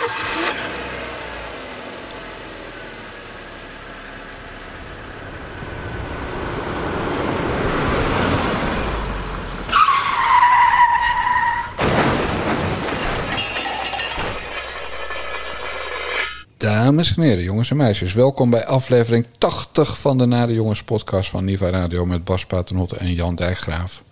Dames en heren, jongens en meisjes, welkom bij aflevering 80 van de Nade Jongens podcast van Niva Radio met Bas Paternotte en Jan Dijkgraaf.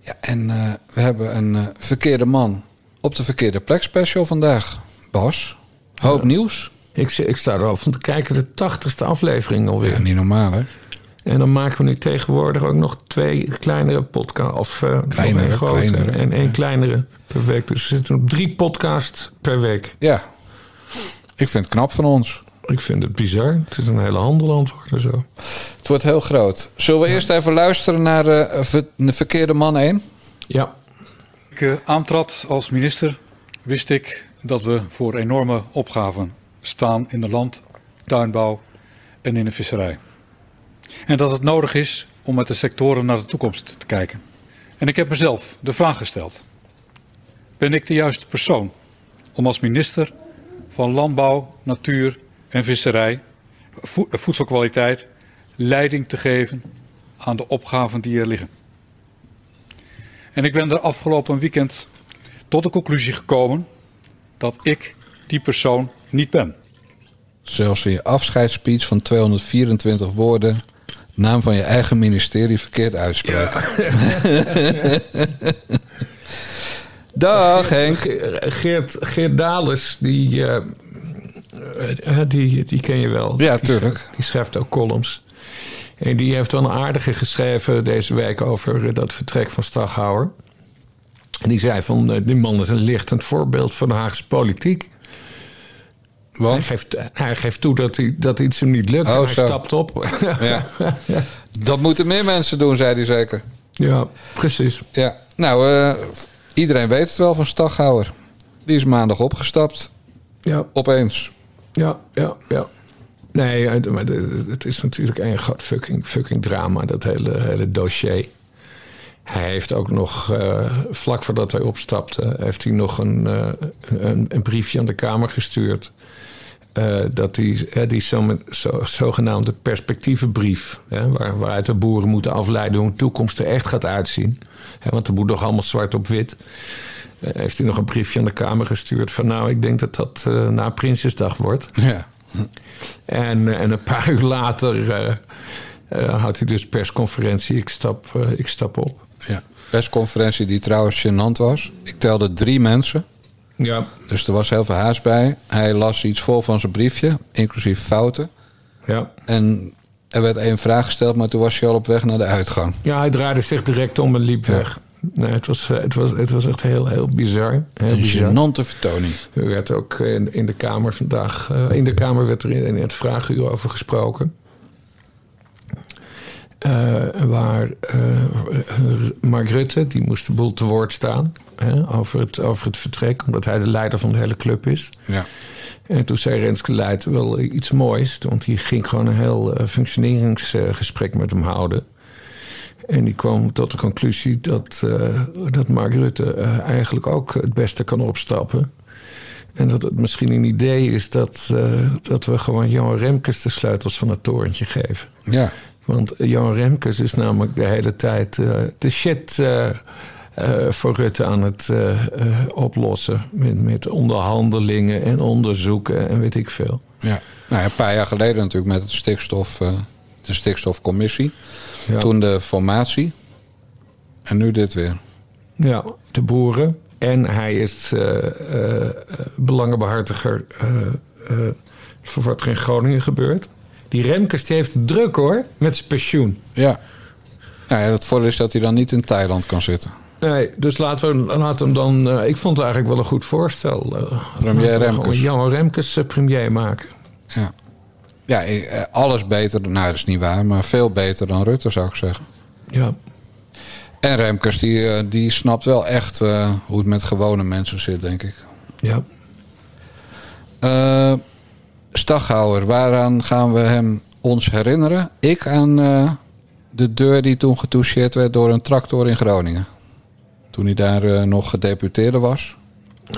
Ja, en uh, we hebben een uh, verkeerde man op de verkeerde plek special vandaag. Bas, hoop ja. nieuws. Ik, ik sta er al van te kijken, de 80ste aflevering alweer. Ja, niet normaal hè? En dan maken we nu tegenwoordig ook nog twee kleinere podcasts. Of uh, kleinere, een grotere kleinere, en één ja. kleinere per week. Dus we zitten op drie podcasts per week. Ja, ik vind het knap van ons. Ik vind het bizar. Het is een hele handel antwoorden zo. Het wordt heel groot. Zullen we eerst even luisteren naar uh, ver, de verkeerde man 1? Ja. Ik uh, aantrad als minister, wist ik dat we voor enorme opgaven staan in de land, tuinbouw en in de visserij. En dat het nodig is om met de sectoren naar de toekomst te kijken. En ik heb mezelf de vraag gesteld: ben ik de juiste persoon om als minister van Landbouw, Natuur en Visserij, vo voedselkwaliteit, leiding te geven aan de opgaven die er liggen? En ik ben er afgelopen weekend tot de conclusie gekomen dat ik die persoon niet ben. Zelfs in je afscheidsspeech van 224 woorden naam van je eigen ministerie verkeerd uitspreken. Ja. Dag Henk. Geert, Geert Dales, die, uh, die, die ken je wel. Ja, tuurlijk. Die schrijft ook columns. En die heeft wel een aardige geschreven deze week over dat vertrek van Staghouwer. En die zei van, die man is een lichtend voorbeeld van de Haagse politiek. Want? Hij, geeft, hij geeft toe dat, hij, dat iets hem niet lukt oh, en hij zo. stapt op. Ja. ja. Dat moeten meer mensen doen, zei hij zeker. Ja, precies. Ja, nou, uh, iedereen weet het wel van Staghouwer. Die is maandag opgestapt. Ja. Opeens. Ja, ja, ja. Nee, het is natuurlijk een groot fucking, fucking drama, dat hele, hele dossier. Hij heeft ook nog, uh, vlak voordat hij opstapte, heeft hij nog een, uh, een, briefje aan de Kamer gestuurd. Uh, dat uh, die zo, zo, zogenaamde perspectievenbrief, hè, waar, waaruit de boeren moeten afleiden hoe de toekomst er echt gaat uitzien. Hè, want er moet nog allemaal zwart op wit. Heeft hij nog een briefje aan de Kamer gestuurd van nou, ik denk dat dat na Prinsjesdag wordt. Ja. En, en een paar uur later houdt hij dus persconferentie, ik stap, ik stap op. Ja, persconferentie die trouwens gênant was. Ik telde drie mensen. Ja. Dus er was heel veel haast bij. Hij las iets voor van zijn briefje, inclusief fouten. Ja. En er werd één vraag gesteld, maar toen was hij al op weg naar de uitgang. Ja, hij draaide zich direct om en liep ja. weg. Het, was, het, was, het was echt heel, heel bizar. Heel een bizar. gênante vertoning. Er werd ook in, in de Kamer vandaag... Uh, in de Kamer werd er in, in het vraaguur over gesproken. Uh, waar uh, Mark Rutte, die moest de boel te woord staan hè, over, het, over het vertrek, omdat hij de leider van de hele club is. Ja. En toen zei Renske Leijten wel iets moois, want die ging gewoon een heel functioneringsgesprek met hem houden. En die kwam tot de conclusie dat, dat Mark Rutte eigenlijk ook het beste kan opstappen. En dat het misschien een idee is dat, dat we gewoon Johan Remkes de sleutels van het torentje geven. Ja. Want Johan Remkes is namelijk de hele tijd de shit voor Rutte aan het oplossen. Met, met onderhandelingen en onderzoeken en weet ik veel. Ja, nou, een paar jaar geleden natuurlijk met het stikstof, de stikstofcommissie. Ja. Toen de formatie. En nu dit weer. Ja, de boeren. En hij is belangenbehartiger voor wat er in Groningen gebeurt. Die Remkes die heeft het druk hoor, met zijn pensioen. Ja. Nou ja, het voordeel is dat hij dan niet in Thailand kan zitten. Nee, dus laten we laten hem dan... Ik vond het eigenlijk wel een goed voorstel. Premier Remkes. Jan Remkes premier maken. Ja. Ja, alles beter. Nou, dat is niet waar, maar veel beter dan Rutte zou ik zeggen. Ja. En Remkes, die, die snapt wel echt hoe het met gewone mensen zit, denk ik. Ja. Staghouwer, waaraan gaan we hem ons herinneren? Ik aan uh, de deur die toen getoucheerd werd door een tractor in Groningen. Toen hij daar uh, nog gedeputeerde was.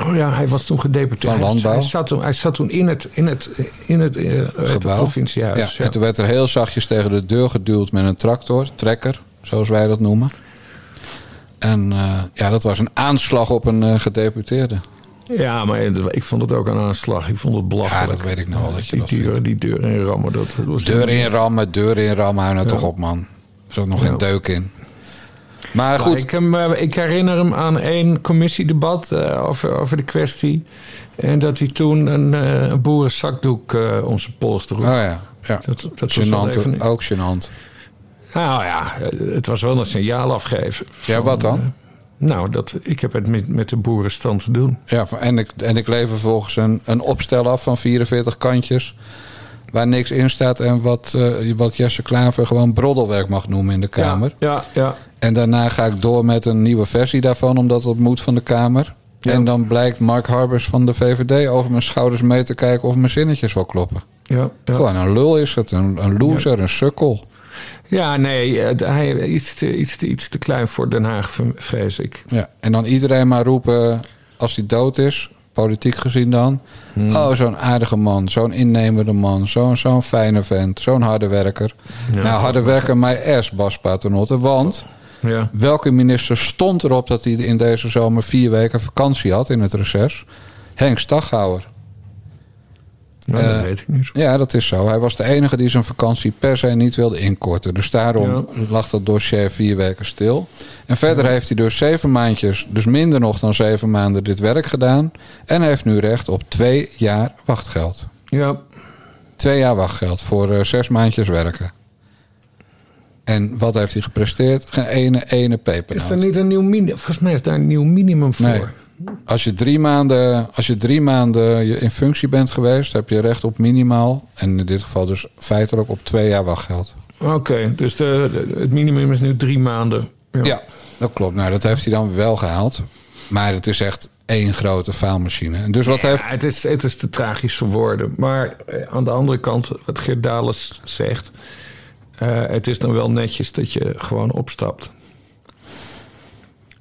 Oh ja, hij was toen gedeputeerd. Van landbouw. Hij zat toen, hij zat toen in het, in het, in het, eh, het provinciehuis. Ja, En toen werd er heel zachtjes tegen de deur geduwd met een tractor, trekker, zoals wij dat noemen. En eh, ja, dat was een aanslag op een eh, gedeputeerde. Ja, maar ik vond het ook een aanslag. Ik vond het belachelijk. Ja, dat weet ik nou wel dat je die dat deur. Die deur in rammen. Dat was Deur in rammen, deur in rammen, hou nou Ja. toch op man. Er zat nog Ja. geen deuk in. Maar Nou, goed, ik, hem, eh, ik herinner hem aan één commissiedebat eh, over, over de kwestie. En dat hij toen een, een boerenzakdoek eh om zijn pols droeg. oh ja, ja. Dat, dat was even... ook gênant. Nou ja, het was wel een signaal afgeven. Ja, wat dan? nou, dat, ik heb het met, met de boerenstand te doen. Ja, en ik, en ik lever volgens een, een opstel af van 44 kantjes. Waar niks in staat en wat, eh, wat Jesse Klaver gewoon broddelwerk mag noemen in de Kamer. Ja, ja, ja. En daarna ga ik door met een nieuwe versie daarvan, omdat het moet van de Kamer. Ja. En dan blijkt Mark Harbers van de VVD over mijn schouders mee te kijken of mijn zinnetjes wel kloppen. ja, ja. Gewoon een lul is het, een, een loser, een sukkel. Ja, nee, hij iets te, iets, te, iets te klein voor Den Haag, vrees ik. Ja. En dan iedereen maar roepen als hij dood is, politiek gezien dan. Hmm. Oh, zo'n aardige man, zo'n innemende man, zo'n zo'n fijne vent, zo'n harde werker. Ja, nou, harde werker, my ass, Bas Paternotte. Want Ja, welke minister stond erop dat hij in deze zomer vier weken vakantie had in het reces? Henk Staghouwer. Nou, dat Eh, weet ik niet. Ja, dat is zo. Hij was de enige die zijn vakantie per se niet wilde inkorten. Dus daarom Ja. lag dat dossier vier weken stil. En verder heeft hij dus zeven maandjes, dus minder nog dan zeven maanden, dit werk gedaan. En heeft nu recht op twee jaar wachtgeld. Ja, Twee jaar wachtgeld voor eh, zes maandjes werken. En wat heeft hij gepresteerd? Geen ene, ene pepernoot. is er niet een nieuw minimum? Volgens mij is daar een nieuw minimum voor. Nee. Als je drie maanden, als je drie maanden je in functie bent geweest, heb je recht op minimaal. En in dit geval dus feitelijk op twee jaar wachtgeld. Oké, dus de, de- het minimum is nu drie maanden. Ja, dat klopt. Nou, dat heeft hij dan wel gehaald. Maar het is echt één grote faalmachine. En dus wat Ja, heeft. het, is, het is te tragisch voor woorden. Maar eh, aan de andere kant, wat Geert Dales zegt... eh, het is dan wel netjes dat je gewoon opstapt.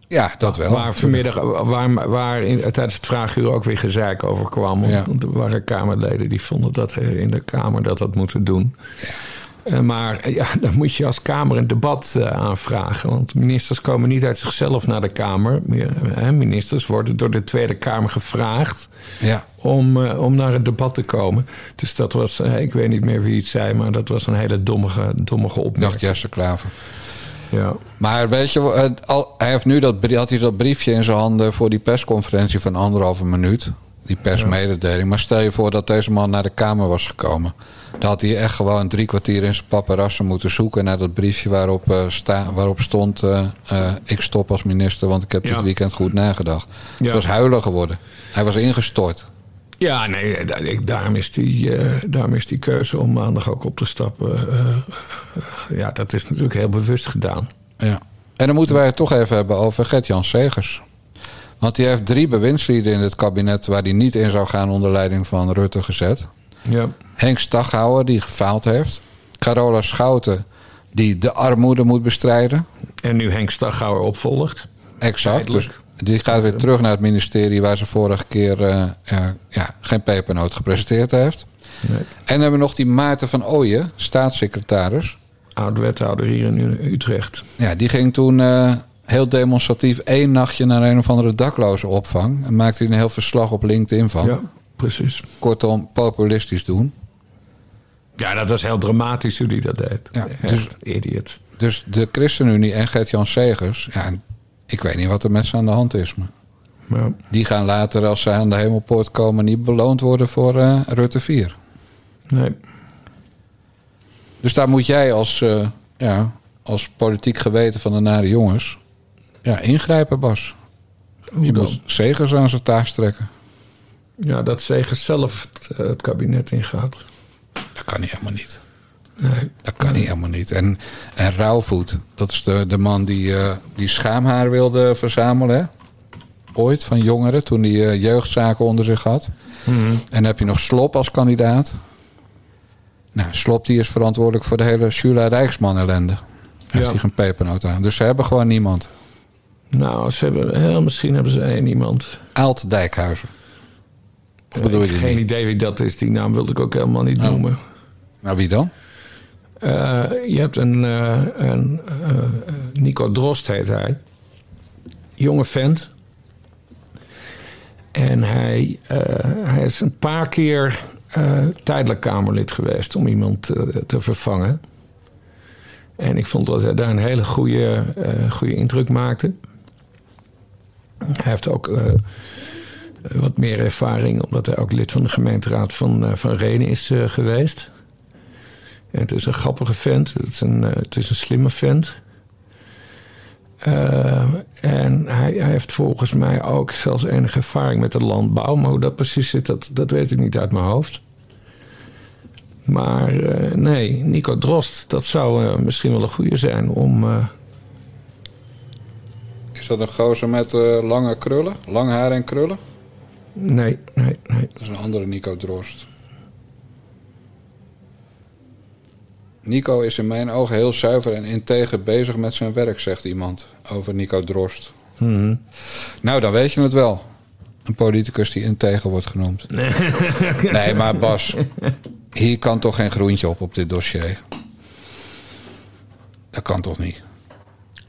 Ja, dat wel. Waar vanmiddag, waar, waar in, tijdens het vraaguur ook weer gezeik over kwam. Want er waren Kamerleden die vonden dat in de Kamer dat dat moeten doen. Eh, maar eh, ja, dan moet je als Kamer een debat eh, aanvragen. Want ministers komen niet uit zichzelf naar de Kamer. Ministers worden door de Tweede Kamer gevraagd Ja. om, om naar het debat te komen. Dus dat was, ik weet niet meer wie het zei, maar dat was een hele dommige, dommige dacht opmerking. Jesse Klaver. Ja. Maar weet je, het- al- hij heeft nu dat, had hij dat briefje in zijn handen voor die persconferentie van anderhalve minuut. Die persmededeling. Maar stel je voor dat deze man naar de Kamer was gekomen. Dan had hij echt gewoon drie kwartier in zijn paparazzen moeten zoeken naar dat briefje waarop, eh, sta, waarop stond: eh, eh, Ik stop als minister, want ik heb Ja. dit weekend goed nagedacht. Het was huilen geworden. Hij was ingestort. Ja, nee, da- ik- daarom is, die, eh, daarom is die keuze om maandag ook op te stappen. eh, eh, ja, dat is natuurlijk heel bewust gedaan. Ja. En dan moeten wij het toch even hebben over Gert-Jan Segers. Want die heeft drie bewindslieden in het kabinet waar hij niet in zou gaan onder leiding van Rutte gezet. Ja, Henk Staghouwer, die gefaald heeft. Carola Schouten, die de armoede moet bestrijden. en nu Henk Staghouwer opvolgt. Exact. Dus. Die gaat weer terug naar het ministerie waar ze vorige keer eh, ja, geen pepernoot gepresenteerd heeft. Nee. En dan hebben we nog die Maarten van Ooyen, staatssecretaris. Oud-wethouder hier in Utrecht. Ja, die ging toen eh, heel demonstratief één nachtje naar een of andere dakloze opvang. En maakte hij een heel verslag op LinkedIn van. Ja, precies. Kortom, populistisch doen. Ja, dat was heel dramatisch hoe hij dat deed. Ja, Echt dus- idiot. Dus de ChristenUnie en Gert-Jan Segers... Ja, ik weet niet wat er met ze aan de hand is. Maar die gaan later, als ze aan de hemelpoort komen... niet beloond worden voor eh, Rutte 4. nee. Dus daar moet jij als, eh, ja, als politiek geweten van de nare jongens... Ja, ingrijpen, Bas. Je moet Segers aan zijn taas trekken. Ja, dat Zegers zelf het, eh, het kabinet ingaat. Dat kan niet helemaal niet. Nee. Dat kan niet helemaal niet. En, en Rauwvoet, dat is de, de man die, eh, die schaamhaar wilde verzamelen. hè? Ooit van jongeren, toen hij eh, jeugdzaken onder zich had. Mhm. En dan heb je nog Slop als kandidaat. Nou, Slop die is verantwoordelijk voor de hele Shula Rijksman ellende. Heeft Ja. hij geen pepernoot aan. Dus ze hebben gewoon niemand. Nou, ze hebben, heel, misschien hebben ze één iemand. Aalt Dijkhuizen. Of bedoel je Geen niet? idee wie dat is. Die naam wilde ik ook helemaal niet Oh. noemen. Nou, wie dan? Eh, je hebt een, eh, een eh, Nico Drost heet hij. Jonge vent. En hij, hij is een paar keer tijdelijk Kamerlid geweest om iemand te vervangen. En ik vond dat hij daar een hele goede, goede indruk maakte. Hij heeft ook wat meer ervaring, omdat hij ook lid van de gemeenteraad van, van Renen is geweest. Het is een grappige vent. Het is een, eh, het is een slimme vent. Eh, en hij, hij heeft volgens mij ook zelfs enige ervaring met de landbouw. Maar hoe dat precies zit, dat, dat weet ik niet uit mijn hoofd. Maar eh, nee, Nico Drost, dat zou misschien wel een goede zijn om... Is dat een gozer met lange krullen? Lang haar en krullen? nee, nee, nee. Dat is een andere Nico Drost. Nico is in mijn ogen heel zuiver en integer bezig met zijn werk, zegt iemand over Nico Drost. Mhm. Nou, dan weet je het wel. Een politicus die integer wordt genoemd. Nee, maar Bas, hier kan toch geen groentje op op dit dossier? Dat kan toch niet?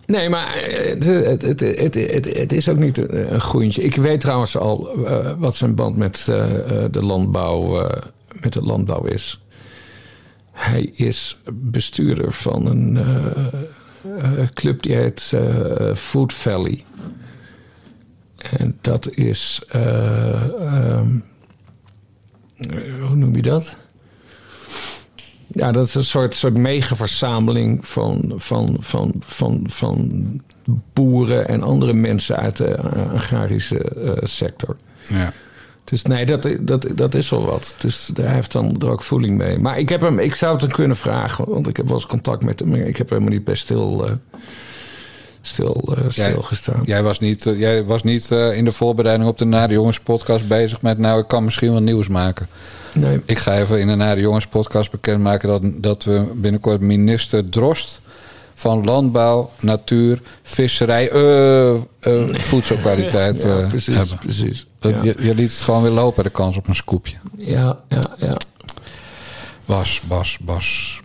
Nee, maar eh, het, het, het, het, het, is ook niet een een groentje. Ik weet trouwens al eh, wat zijn band met, eh, eh, de landbouw, eh, met de landbouw is. Hij is bestuurder van een eh, eh, club die heet eh, Food Valley. En dat is. eh, ehm, eh, hoe noem je dat? Ja, dat is een soort, soort megaverzameling van, van, van, van, van boeren en andere mensen uit de agrarische sector. Ja. Dus nee, dat, dat, dat is wel wat. Dus hij heeft dan er ook voeling mee. Maar ik, heb hem, ik zou het hem kunnen vragen, want ik heb wel eens contact met hem. Maar ik heb helemaal niet bij stil, eh, stil, eh, Jij- stilgestaan. Jij was niet, eh, jij was niet in de voorbereiding op de Nare Jongens podcast bezig met... nou, ik kan misschien wel nieuws maken. Nee. Ik ga even in de Nare Jongens podcast bekendmaken... dat, dat we binnenkort minister Drost van Landbouw, Natuur, Visserij... eh, eh, voedselkwaliteit Ja, eh, precies, hebben. precies. Dat, Ja. je, je liet het gewoon weer lopen, de kans op een scoopje. Ja, ja, ja. Bas, Bas, Bas.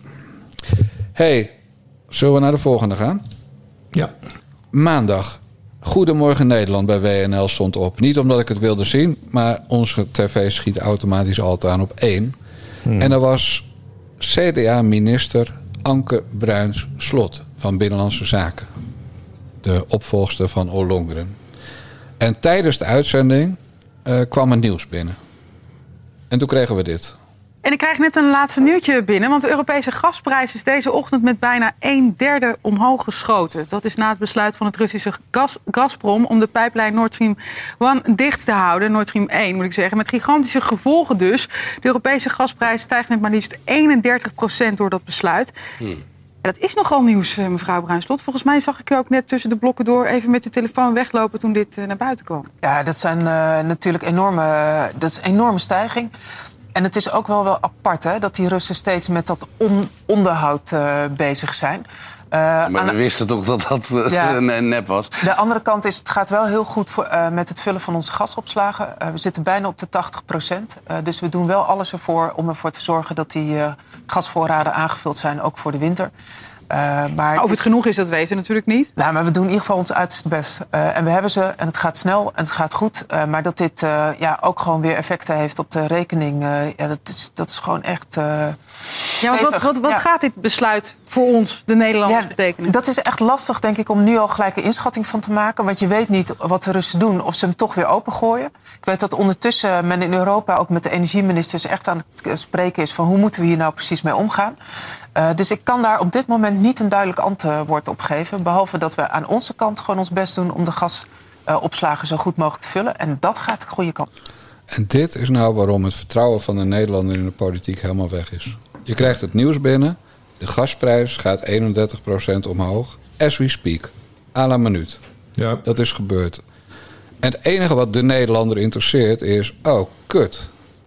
hey, zullen we naar de volgende gaan? ja. Maandag. Goedemorgen Nederland bij WNL stond op. Niet omdat ik het wilde zien, maar onze tv schiet automatisch altijd aan op één. En er was CDA-minister Anke Bruins Slot van Binnenlandse Zaken. De opvolgster van Ollongren. En tijdens de uitzending eh, kwam er nieuws binnen. En toen kregen we dit. En ik krijg net een laatste nieuwtje binnen. Want de Europese gasprijs is deze ochtend met bijna een derde omhoog geschoten. Dat is na het besluit van het Russische gas, Gazprom om de pijplijn Nord Stream 1 dicht te houden. Nord Stream 1 moet ik zeggen. Met gigantische gevolgen dus. De Europese gasprijs stijgt met maar liefst 31 procent door dat besluit. Dat is nogal nieuws, eh, mevrouw Bruinslot. Volgens mij zag ik u ook net tussen de blokken door even met de telefoon weglopen toen dit eh, naar buiten kwam. Ja, dat zijn eh, natuurlijk enorme, dat is een enorme stijging. En het is ook wel wel apart hè, dat die Russen steeds met dat on- onderhoud eh, bezig zijn. Eh, Maar we wisten toch dat dat eh, Ja. nep was. de andere kant is, het gaat wel heel goed voor, met het vullen van onze gasopslagen. We zitten bijna op de 80 procent. dus we doen wel alles ervoor om ervoor te zorgen dat die gasvoorraden aangevuld zijn, ook voor de winter. Eh, maar Of het is- genoeg is, dat weten we natuurlijk niet. nou, maar we doen in ieder geval ons uiterste best. Eh, en we hebben ze en het gaat snel en het gaat goed. Eh, maar dat dit ja, ook gewoon weer effecten heeft op de rekening... ja, dat, is, dat is gewoon echt Ja, want wat, wat, wat Ja. gaat dit besluit voor ons, de Nederlanders, Ja, betekenen? Dat is echt lastig, denk ik, om nu al gelijk een inschatting van te maken. Want je weet niet wat de Russen doen, of ze hem toch weer opengooien. Ik weet dat ondertussen men in Europa ook met de energieministers echt aan het eh, spreken is van hoe moeten we hier nou precies mee omgaan. Eh, dus ik kan daar op dit moment niet een duidelijk antwoord op geven. Behalve dat we aan onze kant gewoon ons best doen om de gasopslagen zo goed mogelijk te vullen. En dat gaat de goede kant. En dit is nou waarom het vertrouwen van de Nederlander in de politiek helemaal weg is. Je krijgt het nieuws binnen. De gasprijs gaat 31% omhoog. As we speak. À la minuut. Ja. Dat is gebeurd. En het enige wat de Nederlander interesseert is... Oh, kut.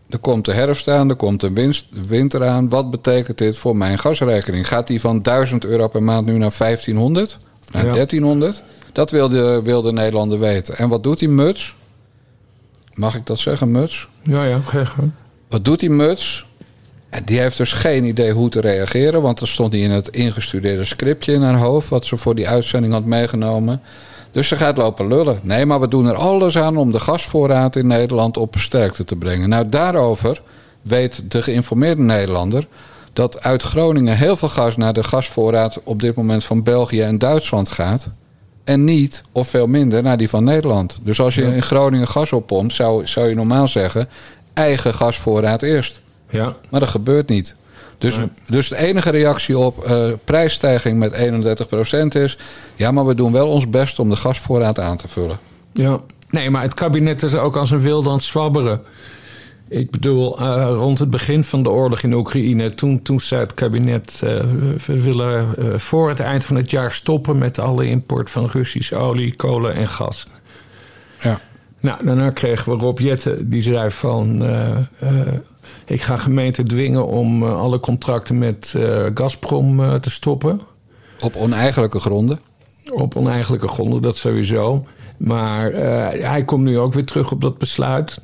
Er komt de herfst aan, er komt de winst- winter aan. Wat betekent dit voor mijn gasrekening? Gaat die van 1000 euro per maand nu naar 1500? Of naar Ja. 1300? Dat wil de, wil de Nederlander weten. En wat doet die muts? Mag ik dat zeggen, muts? Ja, ja, ga. Wat doet die muts? En die heeft dus geen idee hoe te reageren. Want er stond niet in het ingestudeerde scriptje in haar hoofd. wat ze voor die uitzending had meegenomen. Dus ze gaat lopen lullen. Nee, maar we doen er alles aan om de gasvoorraad in Nederland op sterkte te brengen. Nou, daarover weet de geïnformeerde Nederlander. dat uit Groningen heel veel gas naar de gasvoorraad op dit moment van België en Duitsland gaat. En niet, of veel minder, naar die van Nederland. Dus als je in Groningen gas oppompt, zou, zou je normaal zeggen: eigen gasvoorraad eerst. Ja. Maar dat gebeurt niet. Dus, Nee. dus de enige reactie op eh, prijsstijging met 31% is... ja, maar we doen wel ons best om de gasvoorraad aan te vullen. Ja, nee, maar het kabinet is ook als een wilde aan het zwabberen. Ik bedoel, eh, rond het begin van de oorlog in Oekraïne, toen, toen zei het kabinet: eh, we willen voor het eind van het jaar stoppen met alle import van Russisch olie, kolen en gas. Ja. Nou, daarna kregen we Rob Jetten, die zei van... eh, eh, ik ga gemeenten dwingen om eh, alle contracten met Gazprom te stoppen. Op oneigenlijke gronden. Op oneigenlijke gronden, dat sowieso. Maar hij komt nu ook weer terug op dat besluit.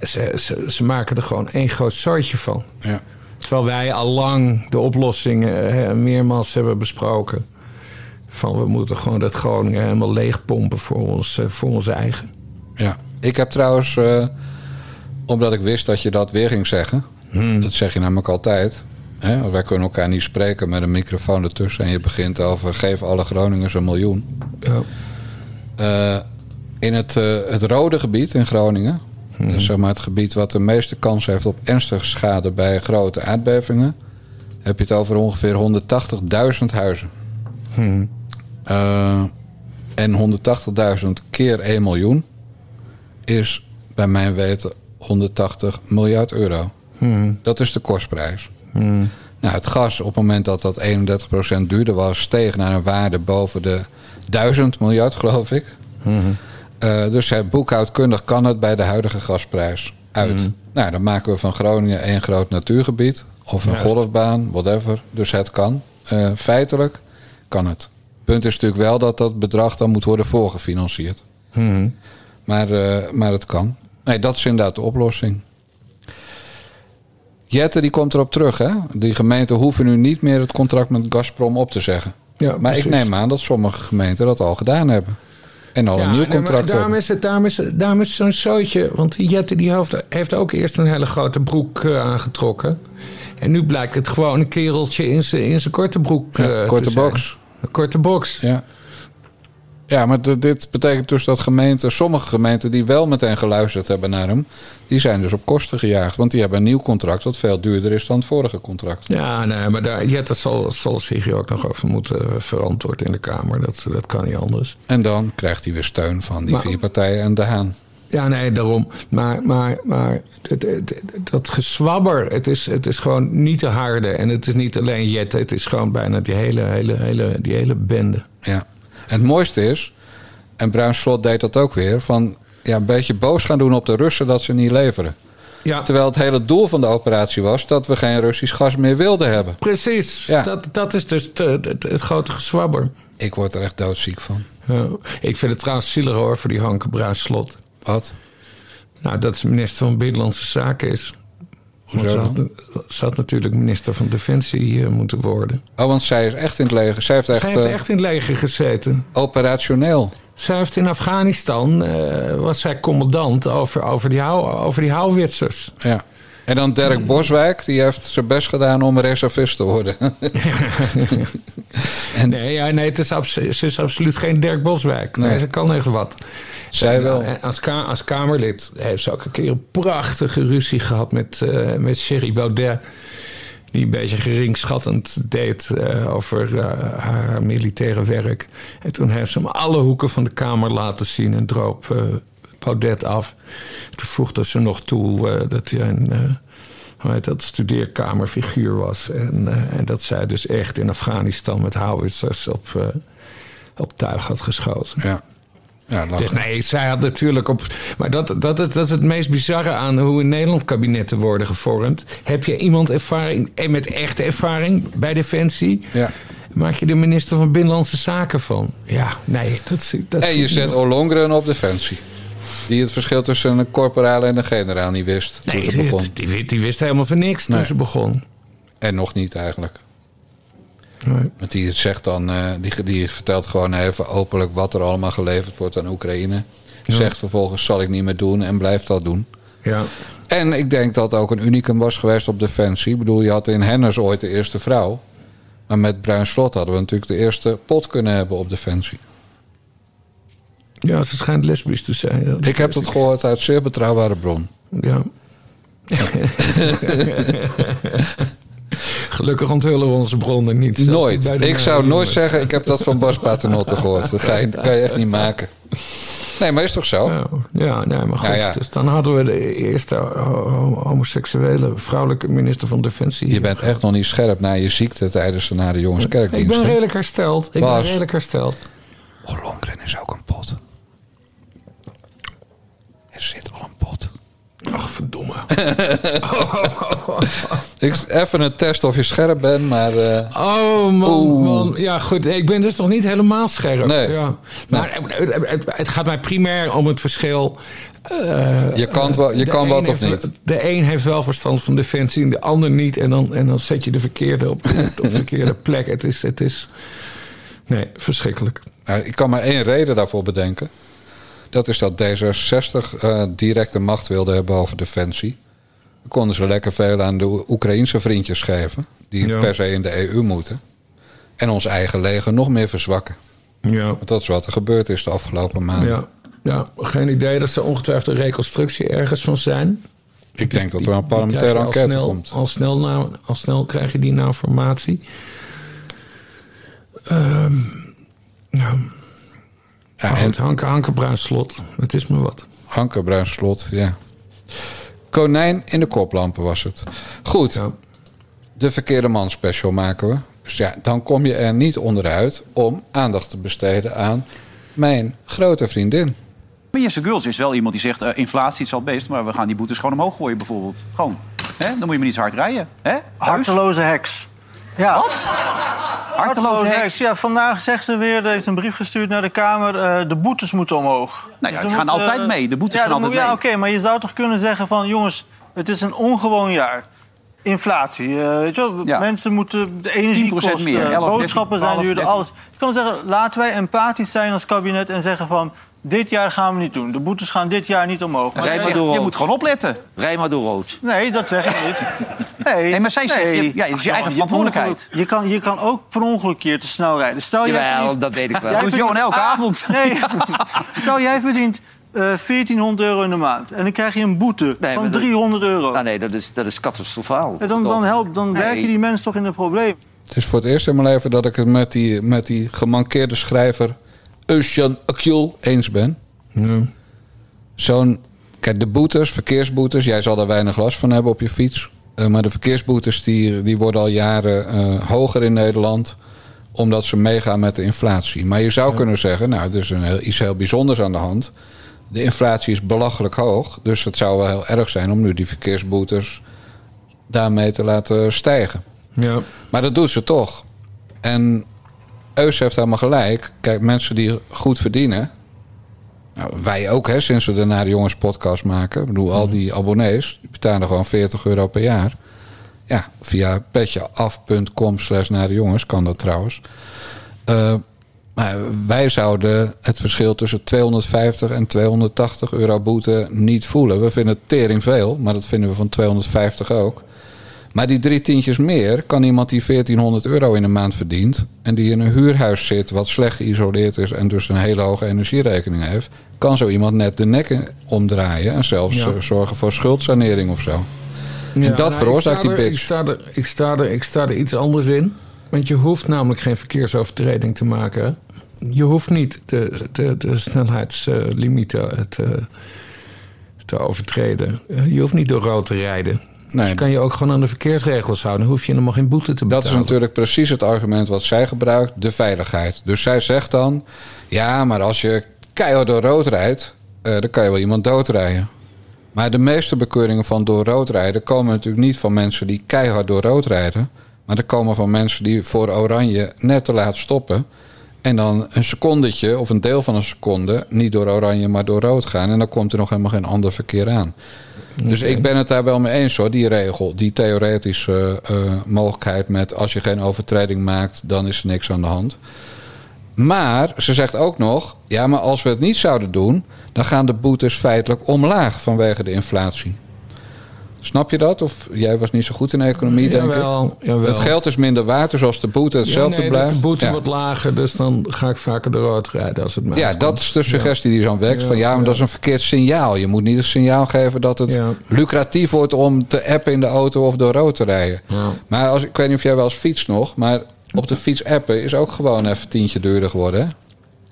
Ze, ze, ze maken er gewoon één groot soortje van. Ja. Terwijl wij al lang de oplossingen meermaals hebben besproken. Van we moeten gewoon dat Groningen helemaal leegpompen voor ons, eh, voor ons eigen. ja. Ik heb trouwens, eh, omdat ik wist dat je dat weer ging zeggen... dat zeg je namelijk altijd... Hè? want Wij kunnen elkaar niet spreken met een microfoon ertussen... en je begint over geef alle Groningers een miljoen. Ja. Eh, in het, het rode gebied in Groningen... dus zeg maar het gebied wat de meeste kans heeft op ernstige schade... bij grote aardbevingen... heb je het over ongeveer 180.000 huizen. Eh, en 180.000 keer 1 miljoen... is bij mijn weten 180 miljard euro. Dat is de kostprijs. Nou, het gas, op het moment dat dat 31% duurder was, steeg naar een waarde boven de 1000 miljard, geloof ik. Eh, dus boekhoudkundig kan het bij de huidige gasprijs uit. Nou, dan maken we van Groningen één groot natuurgebied of een Juist. golfbaan, whatever. Dus het kan. Eh, feitelijk kan het. Punt is natuurlijk wel dat dat bedrag dan moet worden voorgefinancierd. Maar, eh, maar het kan. Nee, dat is inderdaad de oplossing. Jette die komt erop terug, hè? Die gemeenten hoeven nu niet meer het contract met Gazprom op te zeggen. Ja, maar precies. ik neem aan dat sommige gemeenten dat al gedaan hebben. En al een nieuw nee, contract daarom hebben. is het, daarom is, het- daarom is zo'n zootje. Want Jette die heeft, heeft ook eerst een hele grote broek eh, aangetrokken. En nu blijkt het gewoon een kereltje in zijn korte broek Ja, eh, te korte box. Een korte box. Ja. Ja, maar dit betekent dus dat gemeenten, sommige gemeenten die wel meteen geluisterd hebben naar hem, die zijn dus op kosten gejaagd. Want die hebben een nieuw contract dat veel duurder is dan het vorige contract. Ja, nee, maar daar, Jette zal, zal zich ook nog over moeten verantwoorden in de Kamer. Dat, dat kan niet anders. En dan krijgt hij weer steun van die Maar- vier partijen en de Haan. Ja, nee, daarom. Maar, maar, maar het, het- dat gezwabber, het is, het is gewoon niet te harde. En het is niet alleen Jette, het is gewoon bijna die hele, hele, hele, die hele bende. Ja. En het mooiste is, en Bruin Slot deed dat ook weer, van ja, een beetje boos gaan doen op de Russen dat ze niet leveren. Ja, Terwijl het hele doel van de operatie was dat we geen Russisch gas meer wilden hebben. precies. Ja. Dat, dat is dus het, het, het- het grote gezwabber. Ik word er echt doodziek van. Ja. Ik vind het trouwens zielig hoor voor die Hanke Bruinslot. Wat? Nou, dat ze minister van Binnenlandse Zaken is. Hoezo ze had, natuurlijk minister van Defensie eh, moeten worden. Oh, want zij is echt in het leger. Zij heeft echt, Zij heeft eh, echt in het leger gezeten. operationeel. Zij heeft in Afghanistan, eh, was zij commandant over, over, die, hou, over die houwitsers. Ja. En dan Dirk Boswijk, die heeft zijn best gedaan om reservist te worden. Nee, ja, nee het is abso- ze is absoluut geen Dirk Boswijk. Nee, Nee. ze kan echt wat. Zij wel. En als, ka- als Kamerlid heeft ze ook een keer een prachtige ruzie gehad met, eh met Sherry Baudet. Die een beetje geringschattend deed eh, over eh, haar militaire werk. En toen heeft ze hem alle hoeken van de Kamer laten zien en droop eh, Baudet af. Toen voegde ze nog toe eh, dat hij een eh, dat, studeerkamerfiguur was. En, eh, en dat zij dus echt in Afghanistan met howitzers op, eh, op tuig had geschoten. Ja. Ja. Dus nee, zij had natuurlijk op. Maar dat, dat, is, dat is het meest bizarre aan hoe in Nederland kabinetten worden gevormd. Heb je iemand ervaring, en met echte ervaring bij Defensie? Ja. maak je de minister van Binnenlandse Zaken van. Ja, nee, dat, is- dat En je zet Ollongren op defensie. Die het verschil tussen een corporaal en een generaal niet wist Nee, die, die, die, die wist helemaal van niks toen Nee. ze begon. En nog niet eigenlijk. Nee. Want die zegt dan, eh, die, die vertelt gewoon even openlijk wat er allemaal geleverd wordt aan Oekraïne. Zegt vervolgens zal ik niet meer doen en blijft dat doen. Ja. En ik denk dat ook een unicum was geweest op defensie. Ik bedoel, je had in Hennis ooit de eerste vrouw. Maar met Bruin Slot hadden we natuurlijk de eerste pot kunnen hebben op defensie. ja, ze schijnt lesbisch te zijn. Ja, Ik heb dat gehoord uit zeer betrouwbare bron. Ja. Gelukkig onthullen we onze bronnen niet. Nooit. bij de Ik zou nooit zeggen, ik heb dat van Bas Paternotte gehoord. Dat ga je, kan je echt niet maken. Nee, maar is toch zo? Ja, ja, nee, maar goed. Ja. Dus dan hadden we de eerste ho- homoseksuele vrouwelijke minister van Defensie. Je bent echt nog niet scherp na je ziekte tijdens de Nare Jongens Ik ben redelijk hersteld. Ik Bas. ben redelijk hersteld. Ollongren is ook een pot. Er zit wel een pot. Ach, verdomme. Ik, even een test of je scherp bent, maar... eh, Oh man, Oeh. man. Ja, goed. Ik ben dus nog niet helemaal scherp. Nee. Ja. Maar het, het- het gaat mij primair om het verschil. eh, je kan, wel, je kan wat of heeft- niet. De een heeft wel verstand van defensie en de ander niet. En dan, en dan zet je de verkeerde op, op de verkeerde plek. Het is, het is. Nee, verschrikkelijk. Nou, ik kan maar één reden daarvoor bedenken. Dat is dat D66 eh, directe macht wilde hebben over defensie. Dan konden ze lekker veel aan de Oe- Oekraïense vriendjes geven. Die Ja. per se in de EU moeten. En ons eigen leger nog meer verzwakken. Ja. Want dat is wat er gebeurd is de afgelopen maanden. Ja. ja, geen idee dat ze ongetwijfeld een reconstructie ergens van zijn. Ik denk dat er een parlementaire enquête snel, komt. Al snel, na, al snel krijg je die na informatie. Ehm ja. Ja, Maar en Bruinslot. Het is me wat. Anke Bruinslot, ja. Konijn in de koplampen was het. Goed, Ja. de verkeerde man special maken we. Dus ja, dan kom je er niet onderuit om aandacht te besteden aan mijn grote vriendin. Minister Guls is wel iemand die zegt... eh, inflatie is al best, maar we gaan die boetes gewoon omhoog gooien bijvoorbeeld. Gewoon. Hè? Dan moet je maar niet zo hard rijden. Hè? Harteloze heks. Ja. Wat? Harteloze heks. Ja, vandaag zegt ze weer, er is een brief gestuurd naar de Kamer, eh, de boetes moeten omhoog. Nou ja, Dus die er gaan moet, altijd eh, mee. De boetes ja, gaan altijd moet- mee. Ja, oké, maar je zou toch kunnen zeggen van, jongens, het is een ongewoon jaar. Inflatie, eh, weet je wel, Ja. mensen moeten de energiekosten, 10% meer, 11, boodschappen 13, zijn duurder, 12, alles. Je kan zeggen, laten wij empathisch zijn als kabinet en zeggen van, dit jaar gaan we niet doen. De boetes gaan dit jaar niet omhoog. Maar je moet gewoon opletten. Rij maar door rood. Nee, dat zeg ik niet. Nee, Nee, maar zij zegt, je- ja, het is je eigen verantwoordelijkheid. Je kan, je kan ook per ongeluk keer te snel rijden. Stel jij verdient- dat weet ik wel. jij doet Johan elke Ah, avond. Nee. Stel jij verdient eh 1400 euro in de maand. En dan krijg je een boete Nee, van dat- 300 euro. Nou, nee, dat is, dat is catastrofaal. En dan, dan, helpt, dan Nee. werk je die mensen toch in het probleem. Het is voor het eerst in mijn leven dat ik het met die, met die gemankeerde schrijver Eusjan Akjul eens ben. Zo'n, kijk, de boetes, verkeersboetes, jij zal daar weinig last van hebben op je fiets. Eh, maar de verkeersboetes die, die worden al jaren eh, hoger in Nederland omdat ze meegaan met de inflatie. Maar je zou kunnen zeggen, nou, er is een heel, iets heel bijzonders aan de hand. De inflatie is belachelijk hoog, dus het zou wel heel erg zijn om nu die verkeersboetes daarmee te laten stijgen. Ja. Maar dat doet ze toch. En Eus heeft helemaal gelijk. Kijk, mensen die goed verdienen. Nou, wij ook, hè, sinds we de Nare Jongens podcast maken. Ik bedoel, al die abonnees die betalen gewoon 40 euro per jaar. Ja, via petjeaf.com slash Nare Jongens kan dat trouwens. Eh, maar wij zouden het verschil tussen 250 en 280 euro boete niet voelen. We vinden het tering veel, maar dat vinden we van 250 ook. Maar die drie tientjes meer kan iemand die 1400 euro in een maand verdient. en die in een huurhuis zit wat slecht geïsoleerd is. en dus een hele hoge energierekening heeft. kan zo iemand net de nekken omdraaien. en zelfs Ja. eh, zorgen voor schuldsanering of zo. Ja, dat nou, veroorzaakt die biks. Ik sta, er, ik, sta er, ik sta er iets anders in. Want je hoeft namelijk geen verkeersovertreding te maken. Je hoeft niet de, de, de snelheidslimieten te, te overtreden. Je hoeft niet door rood te rijden. Nee, Dus kan je ook gewoon aan de verkeersregels houden. Dan hoef je helemaal geen boete te betalen. Dat is natuurlijk precies het argument wat zij gebruikt, de veiligheid. Dus zij zegt dan, ja, maar als je keihard door rood rijdt, eh, dan kan je wel iemand doodrijden. Maar de meeste bekeuringen van door rood rijden komen natuurlijk niet van mensen die keihard door rood rijden, Maar er komen van mensen die voor oranje net te laat stoppen. En dan een secondetje of een deel van een seconde niet door oranje, maar door rood gaan. En dan komt er nog helemaal geen ander verkeer aan. Dus ik ben het daar wel mee eens hoor, die regel. Die theoretische eh, mogelijkheid met als je geen overtreding maakt, dan is er niks aan de hand. Maar ze zegt ook nog, ja, maar als we het niet zouden doen, dan gaan de boetes feitelijk omlaag vanwege de inflatie. Snap je dat? Of jij was niet zo goed in economie, denk Jawel, ik. jawel. Het geld is minder waard, dus als de boete hetzelfde ja, nee, blijft. Dus de boete ja. wordt lager, dus dan ga ik vaker de rood rijden als het mij Ja, dat is de suggestie die zo werkt. Ja, van ja, maar dat is een verkeerd signaal. Je moet niet een signaal geven dat het lucratief wordt om te appen in de auto of door rood te rijden. Maar als, ik weet niet of jij wel eens fietst nog, maar op de fiets appen is ook gewoon even tientje duurder geworden. Hè?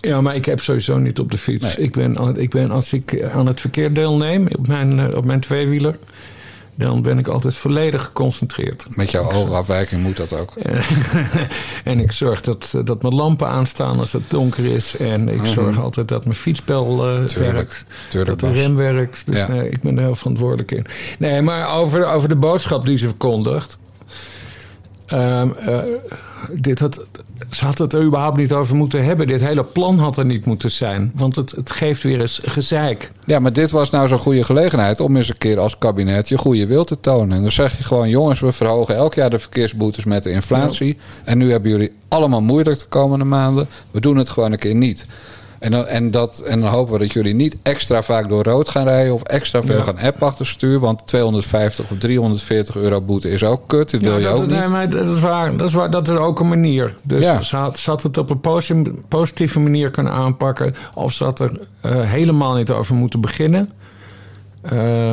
Ja, maar ik heb sowieso niet op de fiets. Nee. Ik, ben, ik ben, als ik aan het verkeer deelneem op mijn, eh, op mijn tweewieler... dan ben ik altijd volledig geconcentreerd. Met jouw oogafwijking moet dat ook. en ik zorg dat, dat mijn lampen aanstaan als het donker is. En ik zorg altijd dat mijn fietsbel eh, Mhm. Tuurlijk, werkt. tuurlijk, dat de rem werkt. Dus Ja. nee, ik ben er heel verantwoordelijk in. Nee, maar over, over de boodschap die ze verkondigt. Eh, dit had, ze had het er überhaupt niet over moeten hebben. Dit hele plan had er niet moeten zijn. Want het, het geeft weer eens gezeik. Ja, maar dit was nou zo'n goede gelegenheid om eens een keer als kabinet je goede wil te tonen. En dan zeg je gewoon, jongens, we verhogen elk jaar de verkeersboetes met de inflatie. En nu hebben jullie allemaal moeilijk de komende maanden. We doen het gewoon een keer niet. En dan, en, dat, en dan hopen we dat jullie niet extra vaak door rood gaan rijden of extra veel Ja. gaan app achter stuur. Want 250 of 340 euro boete is ook kut. Wil je dat, ook nee, niet. maar dat is waar. Dat is, waar, dat is ook een manier. Dus Ja. ze, had, ze had het op een posi- positieve manier kunnen aanpakken. Of ze had er eh, helemaal niet over moeten beginnen. Eh,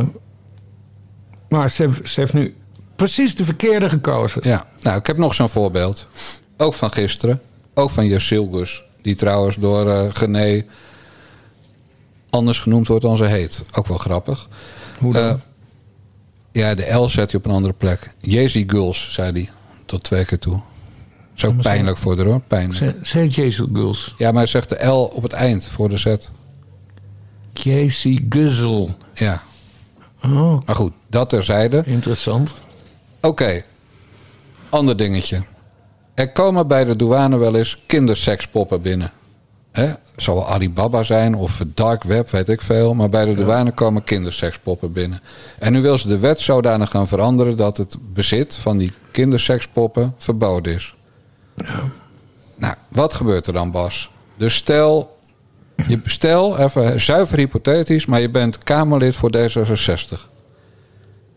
maar ze, heeft- ze heeft nu precies de verkeerde gekozen. Ja, nou, ik heb nog zo'n voorbeeld. Ook van gisteren. Ook van Jessilgus. Die trouwens door eh Gené anders genoemd wordt dan ze heet. Ook wel grappig. Hoe dan? Eh, ja, de L zet hij op een andere plek. Jezi Guls, zei hij. Tot twee keer toe. Is ook pijnlijk voor haar hoor. Pijnlijk. Zeg Jezus Guls. Ja, maar hij zegt de L op het eind voor de Z. Casey Guzzel. Ja, Oh, maar goed, dat terzijde. interessant. Oké, ander dingetje. Er komen bij de douane wel eens kindersekspoppen binnen. Hè? Zal Alibaba zijn of dark web, weet ik veel. Maar bij de douane komen kindersekspoppen binnen. En nu wil ze de wet zodanig gaan veranderen... dat het bezit van die kindersekspoppen verboden is. Nou, wat gebeurt er dan, Bas? Dus stel, je, stel even zuiver hypothetisch... maar je bent Kamerlid voor D66.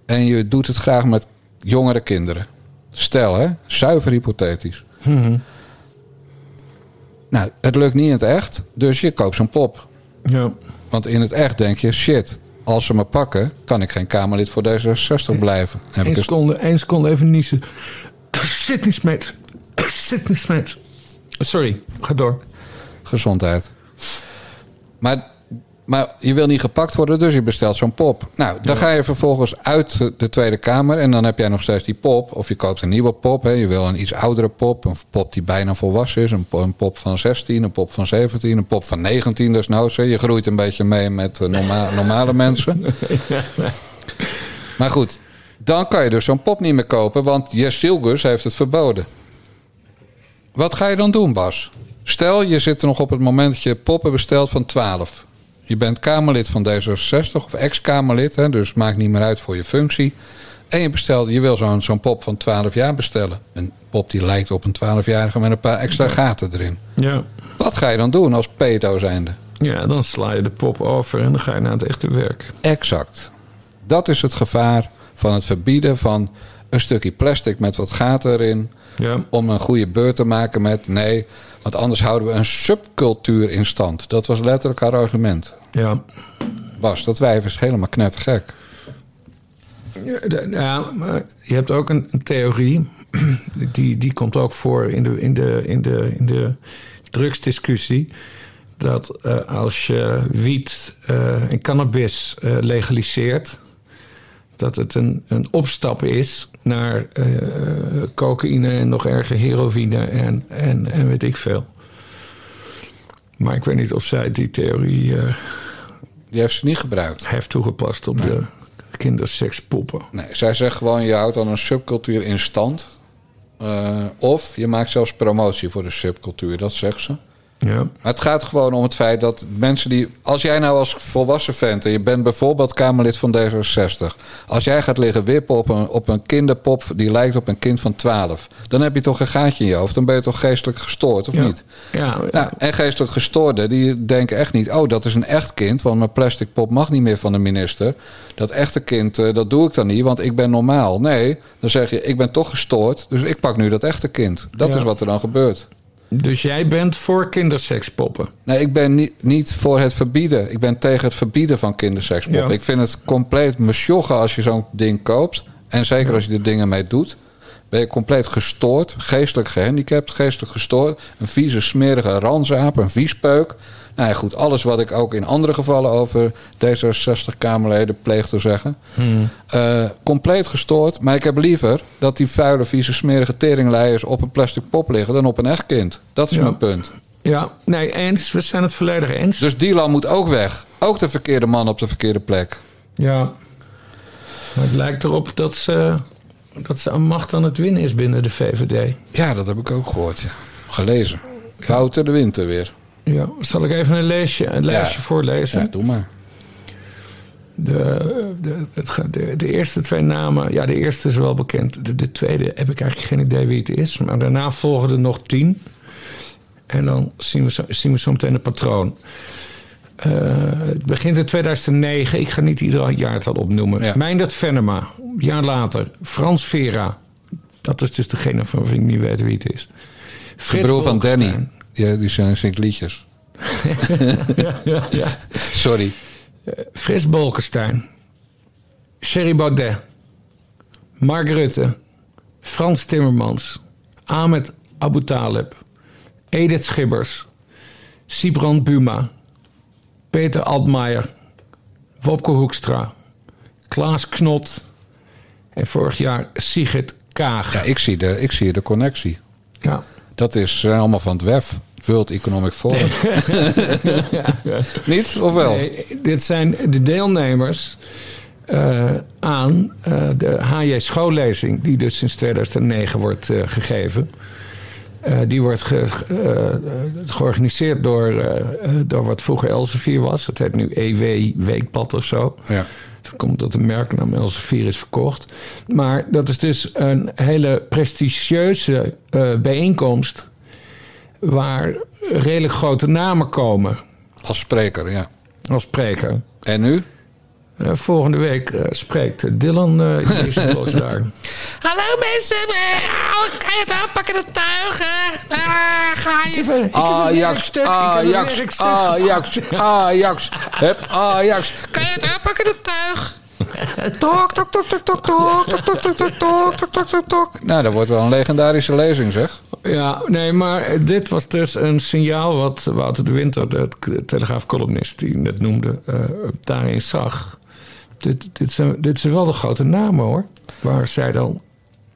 En je doet het graag met jongere kinderen. Stel, hè? Zuiver hypothetisch. Nou, het lukt niet in het echt, dus je koopt zo'n pop. Ja. Want in het echt denk je, shit, als ze me pakken, kan ik geen Kamerlid voor D66 blijven. Eén dus, seconde, één seconde even niezen. Sydney Smith. Sydney Smith. Sorry, ga door. gezondheid. Maar, maar je wil niet gepakt worden, dus je bestelt zo'n pop. Nou, dan ga je vervolgens uit de Tweede Kamer en dan heb jij nog steeds die pop. Of je koopt een nieuwe pop. Hè. Je wil een iets oudere pop. Een pop die bijna volwassen is. Een pop, een pop van 16, een pop van 17, een pop van 19 desnoods. hè. Je groeit een beetje mee met eh, norma normale mensen. Maar goed, dan kan je dus zo'n pop niet meer kopen, want Jes Silgers heeft het verboden. Wat ga je dan doen, Bas? Stel, je zit er nog op het moment dat je poppen bestelt van 12. Je bent Kamerlid van D66 of ex-Kamerlid, hè, dus maakt niet meer uit voor je functie. En je, bestelt, je wil zo'n zo'n pop van 12 jaar bestellen. Een pop die lijkt op een 12-jarige met een paar extra gaten erin. Ja. Wat ga je dan doen als pedo zijnde? ja, dan sla je de pop over en dan ga je naar het echte werk. Exact. Dat is het gevaar van het verbieden van een stukje plastic met wat gaten erin. Ja. Om een goede beurt te maken met nee, want anders houden we een subcultuur in stand. Dat was letterlijk haar argument. Ja. Bas, dat wijf is helemaal knettergek. Ja, je hebt ook een, een theorie. Die, die komt ook voor in de, in de, in de, in de drugsdiscussie. Dat eh, als je wiet eh, en cannabis eh, legaliseert. dat het een, een opstap is naar cocaïne en nog erger heroïne en, en, en weet ik veel. Maar ik weet niet of zij die theorie eh, Die heeft ze niet gebruikt. heeft toegepast op de kindersekspoppen. Nee, zij zegt gewoon, je houdt dan een subcultuur in stand. Eh, of je maakt zelfs promotie voor de subcultuur, dat zegt ze. Ja. Maar het gaat gewoon om het feit dat mensen die... Als jij nou als volwassen vent en je bent bijvoorbeeld Kamerlid van D66... als jij gaat liggen wippen op een, op een kinderpop die lijkt op een kind van 12... dan heb je toch een gaatje in je hoofd. Dan ben je toch geestelijk gestoord, of Ja. niet? Ja, Nou, en geestelijk gestoorden, die denken echt niet... oh, dat is een echt kind, want mijn plastic pop mag niet meer van de minister. Dat echte kind, eh, dat doe ik dan niet, want ik ben normaal. Nee, dan zeg je, ik ben toch gestoord, dus ik pak nu dat echte kind. Dat Ja. is wat er dan gebeurt. Dus jij bent voor kindersekspoppen. Nee, ik ben niet, niet voor het verbieden. Ik ben tegen het verbieden van kindersekspoppen. Ja. Ik vind het compleet mesjoggen als je zo'n ding koopt. En zeker als je er dingen mee doet. Ben je compleet gestoord, geestelijk gehandicapt, geestelijk gestoord. Een vieze, smerige ranzaap, een viespeuk. Nou ja, goed, alles wat ik ook in andere gevallen over D66-Kamerleden pleeg te zeggen. Eh, compleet gestoord. Maar ik heb liever dat die vuile, vieze, smerige teringleiers op een plastic pop liggen dan op een echt kind. Dat is Ja. mijn punt. Ja, nee, eens. We zijn het volledig eens. Dus Dylan moet ook weg. Ook de verkeerde man op de verkeerde plek. Ja. Maar het lijkt erop dat ze, dat ze aan macht aan het winnen is binnen de VVD. Ja, dat heb ik ook gehoord. Ja. Gelezen. Wouter de Winter weer. Ja, zal ik even een, een lijstje Ja. voorlezen? Ja, doe maar. De, de, het, de, de eerste twee namen, ja, de eerste is wel bekend. De, de tweede heb ik eigenlijk geen idee wie het is. Maar daarna volgen er nog tien. En dan zien we zo, zien we zo meteen een patroon. Eh, het begint in 2009. Ik ga niet ieder jaartal opnoemen. Ja. Meindert Venema, een jaar later. Frans Vera. Dat is dus degene van wie ik niet weet wie het is. De Frits broer van. Danny. Die, die zijn zingt liedjes. ja, ja. Sorry. Frits Bolkestein, Sherry Baudet, Mark Rutte, Frans Timmermans, Ahmed Abu Talib, Edith Schibbers, Sibrand Buma, Peter Altmaier, Wopke Hoekstra, Klaas Knot en vorig jaar Sigrid Kaag. Ja, ik zie de, ik zie de connectie. Ja. Dat is eh, allemaal van het WEF. World Economic Forum. Niet? Of wel? Nee, dit zijn de deelnemers eh, aan eh, de HJ schoollezing, die dus sinds 2009 wordt gegeven. Die wordt ge- georganiseerd door, door wat vroeger Elsevier was. Het heet nu EW Weekpad of zo. Ja. Dat komt dat de merknaam Elsevier is verkocht. Maar dat is dus een hele prestigieuze eh, bijeenkomst... waar redelijk grote namen komen Als spreker, ja. als spreker. En nu? Eh, volgende week eh, spreekt Dylan uh, Jezus daar. Hallo mensen, eh, kan je het aanpakken de tuigen? Daar ga je. Ajax, Ajax, Ajax, Ajax. Hup, Ajax. Kan je het aanpakken de tuig? Tok, tok, tok, tok, tok, tok, tok, tok, tok, tok, tok, tok, tok, tok, tok. Nou, dat wordt wel een legendarische lezing, zeg. Ja, nee, maar dit was dus een signaal wat Wouter de Winter, de telegraafcolumnist die net noemde, uh, daarin zag. Dit, dit, zijn, dit zijn wel de grote namen hoor, waar zij dan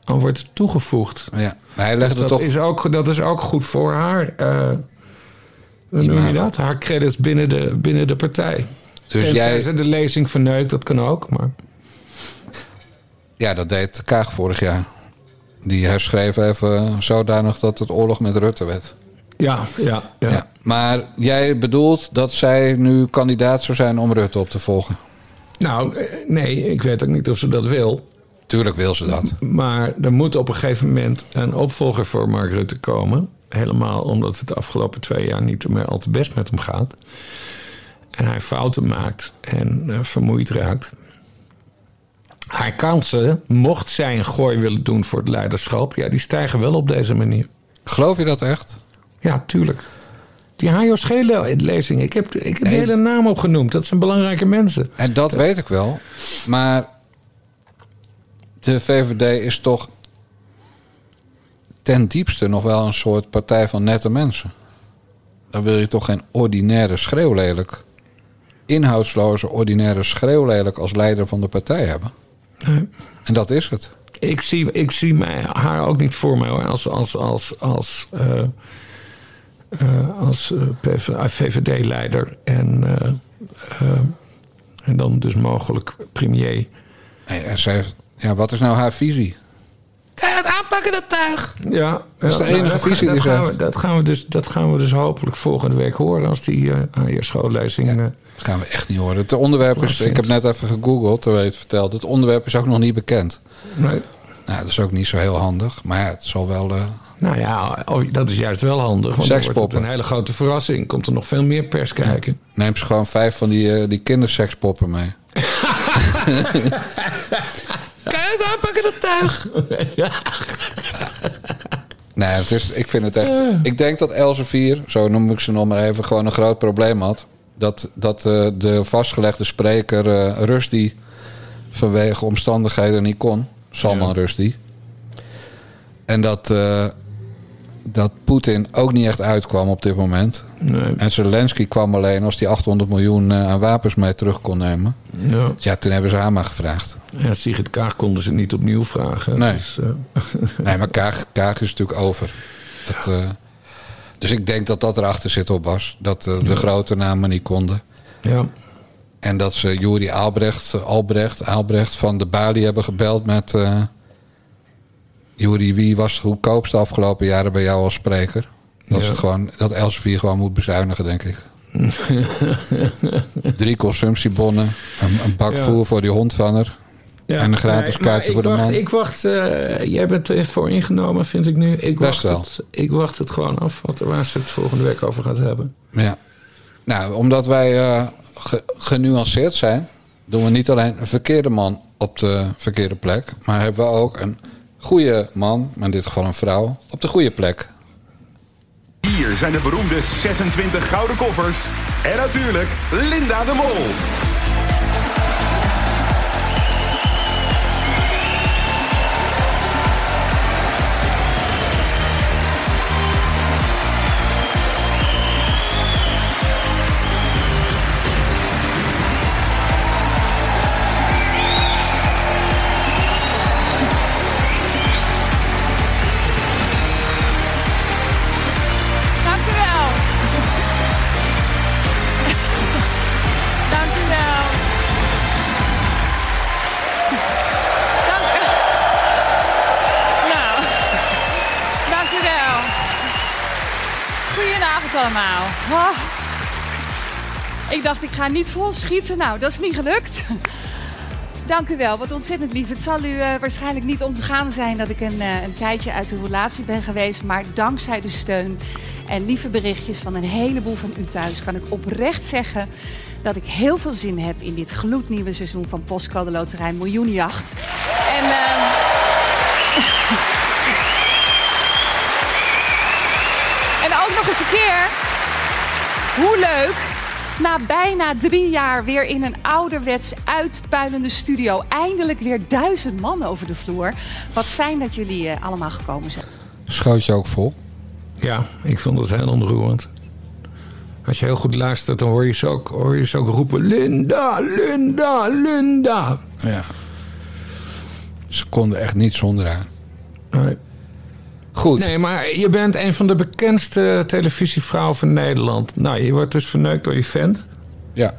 aan wordt toegevoegd. Ja, maar hij legde Dus dat, toch... is ook, dat is ook goed voor haar, uh, hoe noem je dat? Haar credits binnen de, binnen de partij. Dus Tenzij jij... ze de lezing verneukt, dat kan ook, maar... Ja, dat deed Kaag vorig jaar. Die herschreef even zodanig dat het oorlog met Rutte werd. Ja, ja, ja, ja. Maar jij bedoelt dat zij nu kandidaat zou zijn om Rutte op te volgen? Nou, nee, ik weet ook niet of ze dat wil. Tuurlijk wil ze dat. Maar er moet op een gegeven moment een opvolger voor Mark Rutte komen. Helemaal omdat het de afgelopen twee jaar niet meer al te best met hem gaat. En hij fouten maakt en uh, vermoeid raakt. Haar kansen, mocht zij een gooi willen doen voor het leiderschap, ja, die stijgen wel op deze manier. Geloof je dat echt? Ja, tuurlijk. Die Hajo Schele-lezing, ik heb, ik heb nee. de hele naam opgenoemd. Dat zijn belangrijke mensen. En dat weet ik wel. Maar de VVD is toch ten diepste nog wel een soort partij van nette mensen. Dan wil je toch geen ordinaire schreeuwlelijk, inhoudsloze ordinaire schreeuwlelijk als leider van de partij hebben. Nee. En dat is het. Ik zie, ik zie mij, haar ook niet voor mij hoor, als, als, als, als, uh, uh, als uh, VVD-leider en, en dan dus mogelijk premier. Nee, zij, ja, wat is nou haar visie? Het aanpakken dat tuig. Ja, Dat is de ja, enige dat, visie dat die gaan we, dat, gaan we dus, dat gaan we dus hopelijk volgende week horen als die eh aan je schoollezing. eh, Dat gaan we echt niet horen. Het onderwerp is, ik heb net even gegoogeld, terwijl je het vertelde. Het onderwerp is ook nog niet bekend. nee. Nou, dat is ook niet zo heel handig. Maar ja, het zal wel... eh, Nou ja, oh, dat is juist wel handig. Want dan wordt het Sekspoppen. een hele grote verrassing. Komt er nog veel meer pers kijken. neem ze gewoon vijf van die, eh, die kindersekspoppen mee. Kan je het aanpakken dat tuig? Nee, het is, ik vind het echt... Ik denk dat Elsevier, zo noem ik ze nog maar even, gewoon een groot probleem had. Dat, dat eh, de vastgelegde spreker eh Rusty vanwege omstandigheden niet kon. Salman Rusty. En dat, dat Poetin ook niet echt uitkwam op dit moment. Nee. En Zelensky kwam alleen als hij 800 miljoen eh, aan wapens mee terug kon nemen. Ja. Ja, toen hebben ze haar maar gevraagd. Ja, Sigrid Kaag konden ze niet opnieuw vragen. Nee. Dus, eh, Nee, maar Kaag, Kaag is natuurlijk over. Dat, eh, dus ik denk dat dat erachter zit op Bas. Dat de grote namen niet konden. ja. En dat ze Juri Albrecht, Albrecht, Albrecht van de Bali hebben gebeld met... Juri, wie was het goedkoopste afgelopen jaren bij jou als spreker? Dat, is het gewoon, dat Elsevier gewoon moet bezuinigen, denk ik. Drie consumptiebonnen, een, een bak voer voor die hond van haar. Ja, En een gratis kaartje voor de wacht, man. Ik wacht, eh, jij bent er voor ingenomen, vind ik nu. Ik Best wacht, wel. Het, ik wacht het gewoon af wat, waar ze het volgende week over gaat hebben. Ja. Nou, omdat wij eh, ge- genuanceerd zijn, doen we niet alleen een verkeerde man op de verkeerde plek, maar hebben we ook een goede man, maar in dit geval een vrouw, op de goede plek. Hier zijn de beroemde 26 gouden koffers. En natuurlijk Linda de Mol. Allemaal. Ik dacht, ik ga niet vol schieten. Nou, dat is niet gelukt. Dank u wel, wat ontzettend lief. Het zal u eh, waarschijnlijk niet ontgaan zijn dat ik een, eh, een tijdje uit de relatie ben geweest. Maar dankzij de steun en lieve berichtjes van een heleboel van u thuis kan ik oprecht zeggen dat ik heel veel zin heb in dit gloednieuwe seizoen van Postcode Loterij Miljoenenjacht. En, ehm, keer, hoe leuk na bijna drie jaar weer in een ouderwets uitpuilende studio. Eindelijk weer duizend man over de vloer. Wat fijn dat jullie eh, allemaal gekomen zijn. Schoot je ook vol? Ja, ik vond het heel ontroerend. Als je heel goed luistert, dan hoor je ze ook, hoor je ze ook roepen... Linda, Linda, Linda. Ja. Ze konden echt niet zonder haar. Nee. Goed. Nee, maar je bent een van de bekendste televisievrouwen van Nederland. Nou, je wordt dus verneukt door je vent. Ja.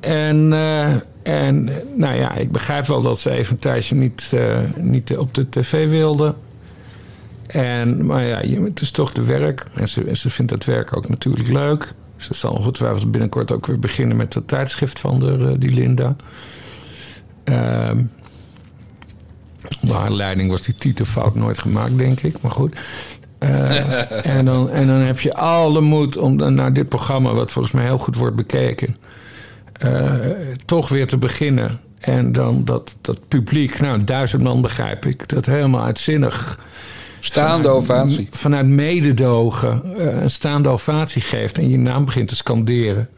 En, eh, en nou ja, ik begrijp wel dat ze even een tijdje niet, eh, niet op de tv wilde. En, maar ja, het is toch de werk. En ze, en ze vindt het werk ook natuurlijk leuk. Ze zal ongetwijfeld binnenkort ook weer beginnen met het tijdschrift van de, eh, die Linda. Ehm onder haar leiding was die titelfout nooit gemaakt, denk ik. Maar goed. Eh, en, dan, en dan heb je alle moed om dan naar dit programma, wat volgens mij heel goed wordt bekeken, eh, toch weer te beginnen. En dan dat, dat publiek, nou duizend man begrijp ik, dat helemaal uitzinnig. Staande ovatie. Vanuit mededogen eh, een staande ovatie geeft en je naam begint te scanderen.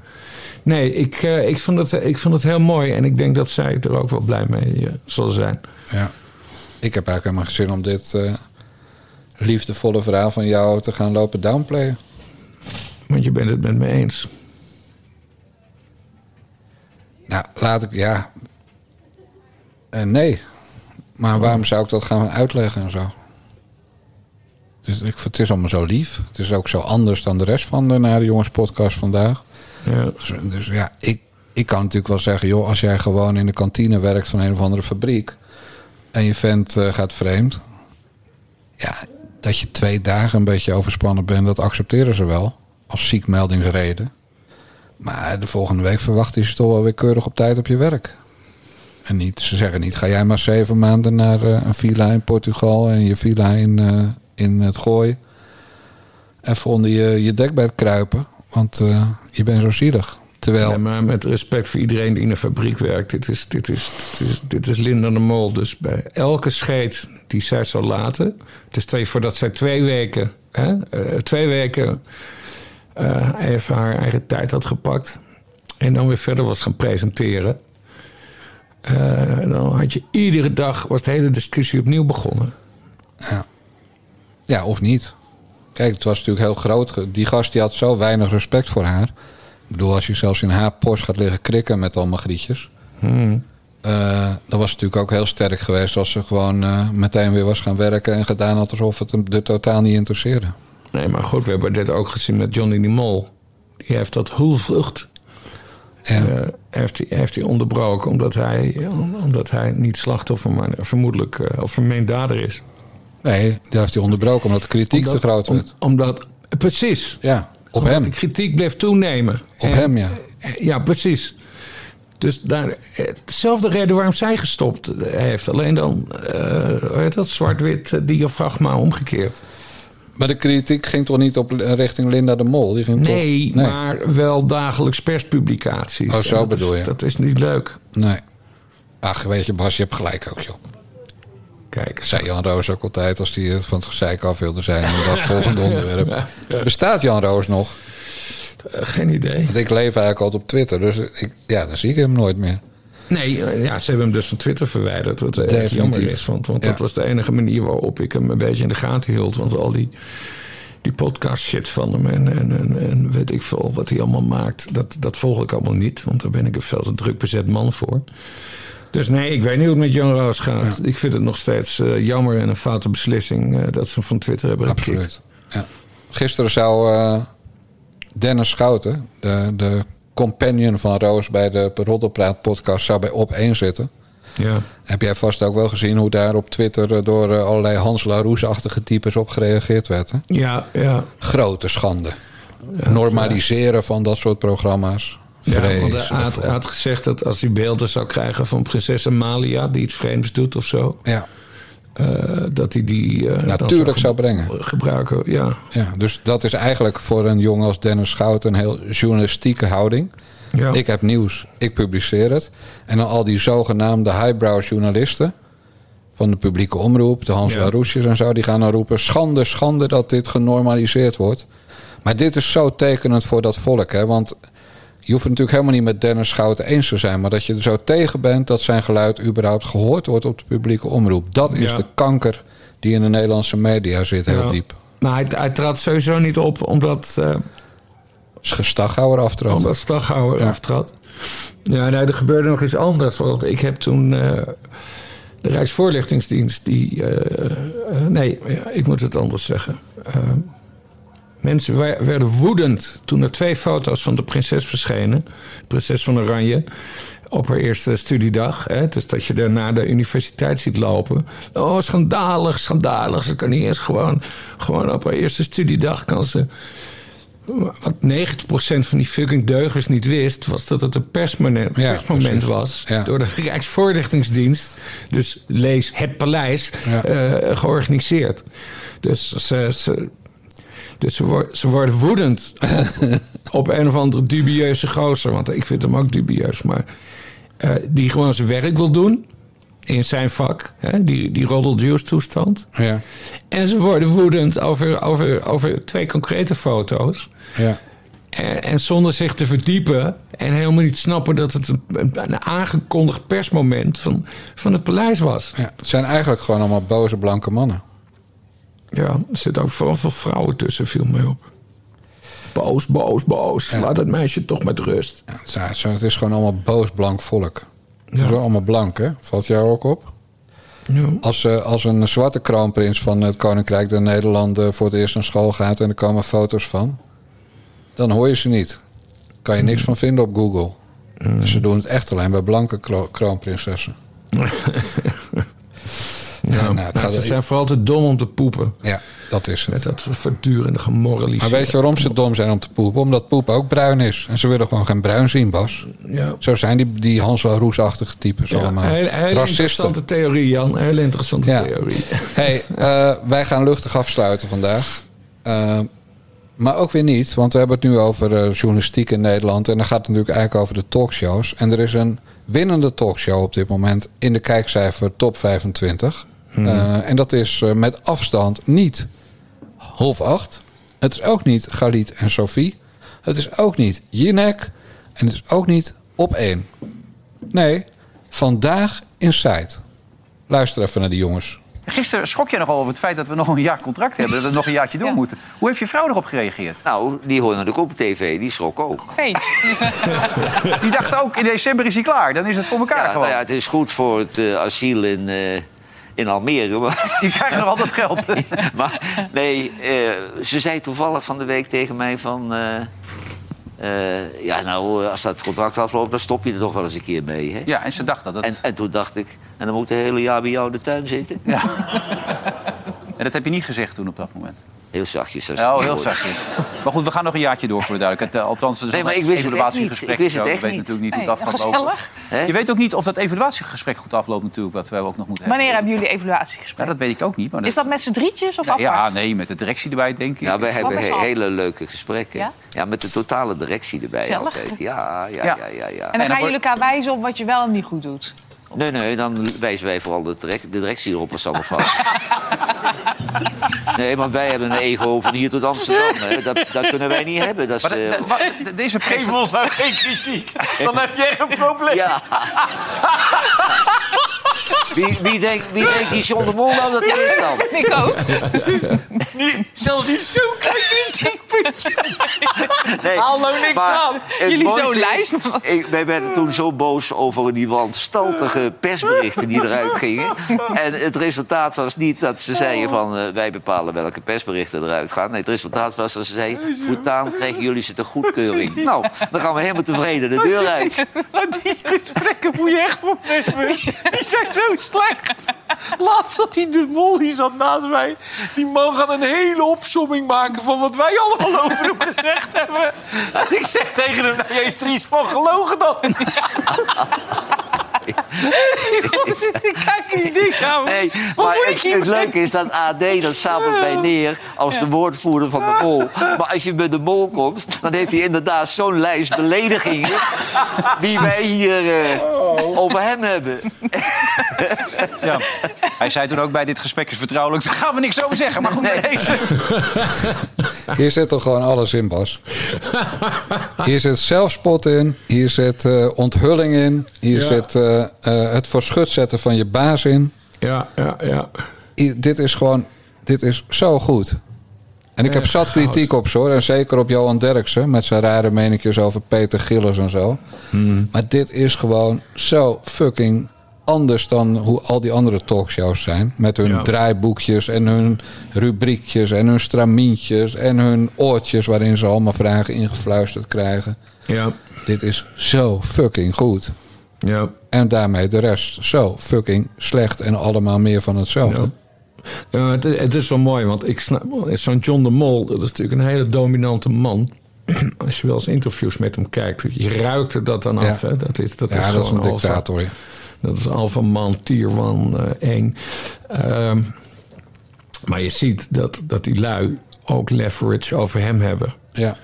Nee, ik, ik, vond het, ik vond het heel mooi en ik denk dat zij er ook wel blij mee zal zijn. Ja. Ik heb eigenlijk helemaal geen zin om dit eh, liefdevolle verhaal van jou te gaan lopen downplayen. Want je bent het met me eens. Nou, laat ik, ja. Eh, nee. Maar waarom zou ik dat gaan uitleggen en zo? Dus ik, het is allemaal zo lief. Het is ook zo anders dan de rest van de Naar de Jongens podcast vandaag. Ja. Dus, dus ja, ik, ik kan natuurlijk wel zeggen... joh, als jij gewoon in de kantine werkt van een of andere fabriek... en je vent eh, gaat vreemd... Ja, dat je twee dagen een beetje overspannen bent, dat accepteren ze wel. Als ziekmeldingsreden. Maar de volgende week verwachten ze toch wel weer keurig op tijd op je werk. En niet, ze zeggen niet, ga jij maar zeven maanden naar eh, een villa in Portugal en je villa in, eh, in het Gooi. Even onder je, je dekbed kruipen, want je bent zo zielig. Terwijl, Ja, maar met respect voor iedereen die in een fabriek werkt. Dit is, dit is, dit is, dit is Linda de Mol. Dus bij elke scheet die zij zou laten... Dus stel je voor dat zij twee weken... Hè, eh, twee weken eh, even haar eigen tijd had gepakt... en dan weer verder was gaan presenteren... eh, dan had je iedere dag... was de hele discussie opnieuw begonnen. Ja. ja, of niet. Kijk, het was natuurlijk heel groot. Die gast die had zo weinig respect voor haar. Ik bedoel, als je zelfs in haar post gaat liggen krikken met allemaal grietjes... Hmm. Eh, dan was het natuurlijk ook heel sterk geweest als ze gewoon eh, meteen weer was gaan werken en gedaan had alsof het hem er totaal niet interesseerde. Nee, maar goed, we hebben dit ook gezien met Johnny de Mol. Die heeft dat hulvlucht. Ja. eh, heeft, hij, heeft hij onderbroken omdat hij, omdat hij niet slachtoffer, maar vermoedelijk uh, of vermeend dader is. Nee, die heeft hij onderbroken omdat de kritiek Omdat- te groot om- werd. omdat, precies. Ja, op hem. De kritiek bleef toenemen. Op En- hem, ja. eh, Ja, precies. Dus daar, eh, dezelfde reden waarom zij gestopt eh, heeft. Alleen dan, eh heet dat, zwart-wit eh, diafragma omgekeerd. Maar de kritiek ging toch niet op richting Linda de Mol? Die ging Nee, toch... maar wel dagelijks perspublicaties. Oh, zo dat bedoel is- je. Dat is niet leuk. Nee. Ach, weet je, Bas, je hebt gelijk ook, joh. Kijk, zei Jan Roos ook altijd als hij van het gezeik af wilde zijn. En dat volgende onderwerp. Bestaat Jan Roos nog? Eh, geen idee. Want ik leef eigenlijk altijd op Twitter. Dus ik, ja, dan zie ik hem nooit meer. Nee, eh, ja, ze hebben hem dus van Twitter verwijderd. Wat echt Definitief. jammer is. Want, want Ja. dat was de enige manier waarop ik hem een beetje in de gaten hield. Want al die, die podcast shit van hem en, en, en, en weet ik veel wat hij allemaal maakt. Dat, dat volg ik allemaal niet. Want daar ben ik een veel te druk bezet man voor. Dus nee, ik weet niet hoe het met Jan Roos gaat. Ik vind het nog steeds eh, jammer en een foute beslissing eh, dat ze hem van Twitter hebben gekikt. Absoluut. Ja. Gisteren zou eh, Dennis Schouten, de, de companion van Roos bij de Roddelpraat podcast, zou bij op 1 zitten. Ja. Heb jij vast ook wel gezien hoe daar op Twitter door allerlei Hans Laroes-achtige types op gereageerd werd? Hè? Ja, ja. Grote schande. Normaliseren van dat soort programma's. Ja, want hij had, gezegd dat als hij beelden zou krijgen van prinses Amalia... die iets vreemds doet of zo... Ja. eh, dat hij die eh, Natuurlijk zou brengen. gebruiken. Ja. Ja, dus dat is eigenlijk voor een jongen als Dennis Schout een heel journalistieke houding. Ja. Ik heb nieuws, ik publiceer het. En dan al die zogenaamde highbrow journalisten van de publieke omroep, de Hans Ja. Laroesjes en zo, die gaan dan roepen: schande, schande dat dit genormaliseerd wordt. Maar dit is zo tekenend voor dat volk, hè? Want je hoeft het natuurlijk helemaal niet met Dennis Schouten eens te zijn, maar dat je er zo tegen bent dat zijn geluid überhaupt gehoord wordt op de publieke omroep. Dat is Ja. de kanker die in de Nederlandse media zit, heel Ja. diep. Maar hij, hij trad sowieso niet op omdat, eh Gestaghouwer aftrad. omdat Staghouwer Ja. aftrad. Ja, nee, er gebeurde nog iets anders. Want ik heb toen eh, de Rijksvoorlichtingsdienst... die, eh, nee, ja, ik moet het anders zeggen. Mensen werden woedend toen er twee foto's van de prinses verschenen. Prinses van Oranje. Op haar eerste studiedag. Hè? Dus dat je daarna de universiteit ziet lopen. Oh, schandalig, schandalig. Ze kan niet eens gewoon, gewoon op haar eerste studiedag kan ze wat 90% van die fucking deugers niet wist, was dat het een persmoment, Ja, persmoment precies. was. Ja. Door de Rijksvoorlichtingsdienst. Dus lees het paleis. Ja. eh, georganiseerd. Dus ze. ze dus ze, ze worden woedend op, een of andere dubieuze gozer. Want ik vind hem ook dubieus. Maar eh, die gewoon zijn werk wil doen. In zijn vak. Hè, die, die roddeljuice toestand. Ja, En ze worden woedend over, over, over twee concrete foto's. ja. En, en zonder zich te verdiepen en helemaal niet snappen dat het een aangekondigd persmoment van, van het paleis was. ja. Het zijn eigenlijk gewoon allemaal boze blanke mannen. Ja, er zitten ook vooral veel vrouwen tussen, viel mij op. Boos, boos, boos. Ja. Laat het meisje toch met rust. Ja, het is- zo- het is gewoon allemaal boos blank volk. Het is wel allemaal blank, hè? Valt jou ook op? Ja. Als, eh, als een zwarte kroonprins van het Koninkrijk der Nederlanden voor het eerst naar school gaat en er komen foto's van, dan hoor je ze niet. Kan je niks van vinden op Google. Dus ze doen het echt alleen bij blanke kro- kroonprinsessen. Nou, het ze zijn vooral te dom om te poepen. Ja, dat is het. Met dat voortdurende gemoraliseerd. Maar weet je waarom ze dom zijn om te poepen? Omdat poepen ook bruin is. En ze willen gewoon geen bruin zien, Bas. Ja. Zo zijn die, die Hansel Roes-achtige types Ja, allemaal. hele, hele Racisten. interessante theorie, Jan. Hele interessante Ja. theorie. Hey, eh, wij gaan luchtig afsluiten vandaag. Eh, maar ook weer niet, want we hebben het nu over eh, journalistiek in Nederland. En dan gaat het natuurlijk eigenlijk over de talkshows. En er is een winnende talkshow op dit moment in de kijkcijfer top 25. Hmm. Eh, en dat is eh, met afstand niet half acht. Het is ook niet Galit en Sophie. Het is ook niet Jinek. En het is ook niet op één. Nee, vandaag Inside. Luister even naar die jongens. Gisteren schrok je nogal over het feit dat we nog een jaar contract hebben. Dat we nog een jaartje door moeten. Hoe heeft je vrouw erop gereageerd? Nou, die hoorde natuurlijk op tv. Die schrok ook. Die dacht ook, in december is hij klaar. Dan is het voor elkaar Ja, gewoon. nou ja, het is goed voor het eh, asiel in, eh, in Almere. Maar... Die krijgen nog altijd geld. maar nee, eh, ze zei toevallig van de week tegen mij van... eh, eh, ja, nou, als dat contract afloopt, dan stop je er toch wel eens een keer mee. Hè? Ja, en ze dacht dat. En, en toen dacht ik, en dan moet ik het hele jaar bij jou in de tuin zitten? En dat heb je niet gezegd toen op dat moment. Heel zachtjes. als Oh, heel zachtjes. Maar goed, we gaan nog een jaartje door voor de duidelijkheid. Eh, Althans, er is Nee, maar een ik wist evaluatiegesprek. niet. Ik wist het zo. echt Je weet niet. natuurlijk niet hoe Nee, het af gaat gezellig. lopen. Hè? Je weet ook niet of dat evaluatiegesprek goed afloopt natuurlijk, wat wij ook nog moeten hebben. Wanneer hebben jullie evaluatiegesprek? Ja, dat weet ik ook niet. Maar Is dat met z'n drietjes of ja, ja, apart? nee, met de directie erbij, denk ik. Ja, wij hebben best he- wel. hele leuke gesprekken. Ja? Ja? met de totale directie erbij Gezellig. altijd. Ja, ja, Ja. ja, ja. ja, En dan gaan jullie elkaar wijzen op wat je wel en niet goed doet. Nee, nee, dan wijzen wij vooral de, direct- de directie erop als allemaal fout. nee, want wij hebben een ego van hier tot Amsterdam. Hè. Dat, dat kunnen wij niet hebben. Dat is, Maar de- eh, de- maar de- deze Geef ons nou geen kritiek. Dan heb jij een probleem. ja. wie, wie, denkt, wie denkt die John de Mol nou dat hij is dan? Ik ook. Niet- zelfs niet zo'n klein kritiekpuntje. Nee, Haal nou niks maar aan. het Jullie zo'n lijst. Ik, wij werden toen zo boos over die wanstaltige persberichten die eruit gingen. En het resultaat was niet dat ze zeiden van... eh, wij bepalen welke persberichten eruit gaan. Nee, het resultaat was dat ze zeiden... voortaan krijgen jullie ze de goedkeuring. Nou, dan gaan we helemaal tevreden de deur uit. Maar die gesprekken moet je echt opnemen. Die zijn zo slecht. Laatst zat die de mol, die zat naast mij. Die man gaat een hele opsomming maken van wat wij allemaal over hem gezegd hebben. En ik zeg tegen hem, nou, jij is er iets van gelogen dan. Ik kijk die ding aan. Nee, Wat maar moet ik het, leuke is dat AD dat sabelt mij neer als de woordvoerder van de mol. Maar als je bij de mol komt, dan heeft hij inderdaad zo'n lijst beledigingen... die wij hier eh, over hem hebben. Ja. Hij zei toen ook bij dit gesprek is vertrouwelijk. Daar gaan we niks over zeggen. Maar goed, bij deze. Hier zit toch gewoon alles in, Bas. Hier zit zelfspot in. Hier zit eh, onthulling in. Hier Ja. zit eh, eh, het voor schut zetten van je baas in. Ja, ja, ja. Dit is gewoon... Dit is zo goed. En ik heb zat kritiek op ze hoor. En zeker op Johan Derksen. Met zijn rare meninkjes over Peter Gillis en zo. Hmm. Maar dit is gewoon zo fucking anders dan hoe al die andere talkshows zijn. Met hun Ja. draaiboekjes en hun rubriekjes en hun stramientjes en hun oortjes waarin ze allemaal vragen ingefluisterd krijgen. Ja, Dit is zo fucking goed. Ja. En daarmee de rest zo fucking slecht en allemaal meer van hetzelfde. Ja. Ja, het, is- het is wel mooi, want ik snap... Zo'n John de Mol, dat is natuurlijk een hele dominante man. Als je wel eens interviews met hem kijkt, je ruikt dat dan Ja. af. Hè? Dat is, dat Ja, is dat is gewoon een alpha. dictator. ja. Dat is Alpha Man Tier 1. Ehm, maar je ziet dat, dat die lui ook leverage over hem hebben. Ja.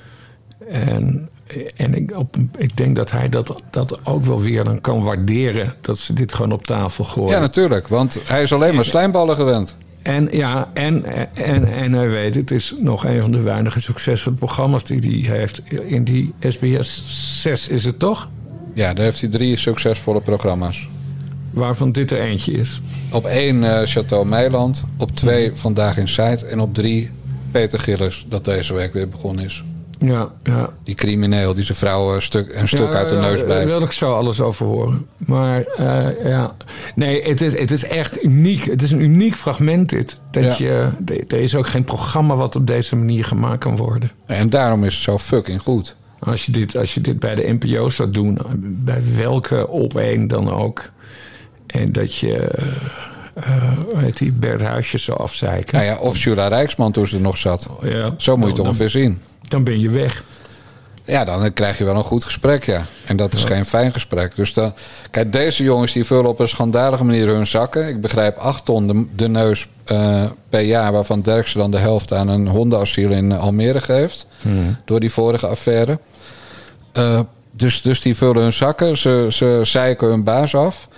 En, en ik, op, ik denk dat hij dat, dat ook wel weer dan kan waarderen. Dat ze dit gewoon op tafel gooien. ja, natuurlijk. Want hij is alleen maar slijmballen gewend. En ja, en, en, en hij weet, het is nog een van de weinige succesvolle programma's die hij heeft. In die SBS 6 is het toch? Ja, daar heeft hij drie succesvolle programma's. Waarvan dit er eentje is. Op één eh Chateau Meiland. Op twee Vandaag in Zuid. En op drie Peter Gillis, dat deze week weer begonnen is. Ja, ja. Die crimineel die zijn vrouw een stuk, een stuk Ja, uit de neus Daar bijt. wil ik zo alles over horen. Maar eh, ja, nee, het is, het is echt uniek. Het is een uniek fragment dit. Dat Ja. je, er is ook geen programma wat op deze manier gemaakt kan worden. En daarom is het zo fucking goed. Als je dit, als je dit bij de NPO zou doen, bij welke op één dan ook. En dat je. Eh, heet die, Bert Huisjes zo afzeiken. Nou ja, of Jula Rijksman toen ze er nog zat. Ja. Zo moet je het dan- ongeveer zien. Dan ben je weg. Ja, dan krijg je wel een goed gesprek, ja. En dat is geen fijn gesprek. Dus dan, kijk, deze jongens die vullen op een schandalige manier hun zakken. Ik begrijp 8 ton de, de neus eh, per jaar, waarvan Derksen dan de helft aan een hondenasiel in Almere geeft. Door die vorige affaire. Eh, dus, dus die vullen hun zakken, ze, ze zeiken hun baas af.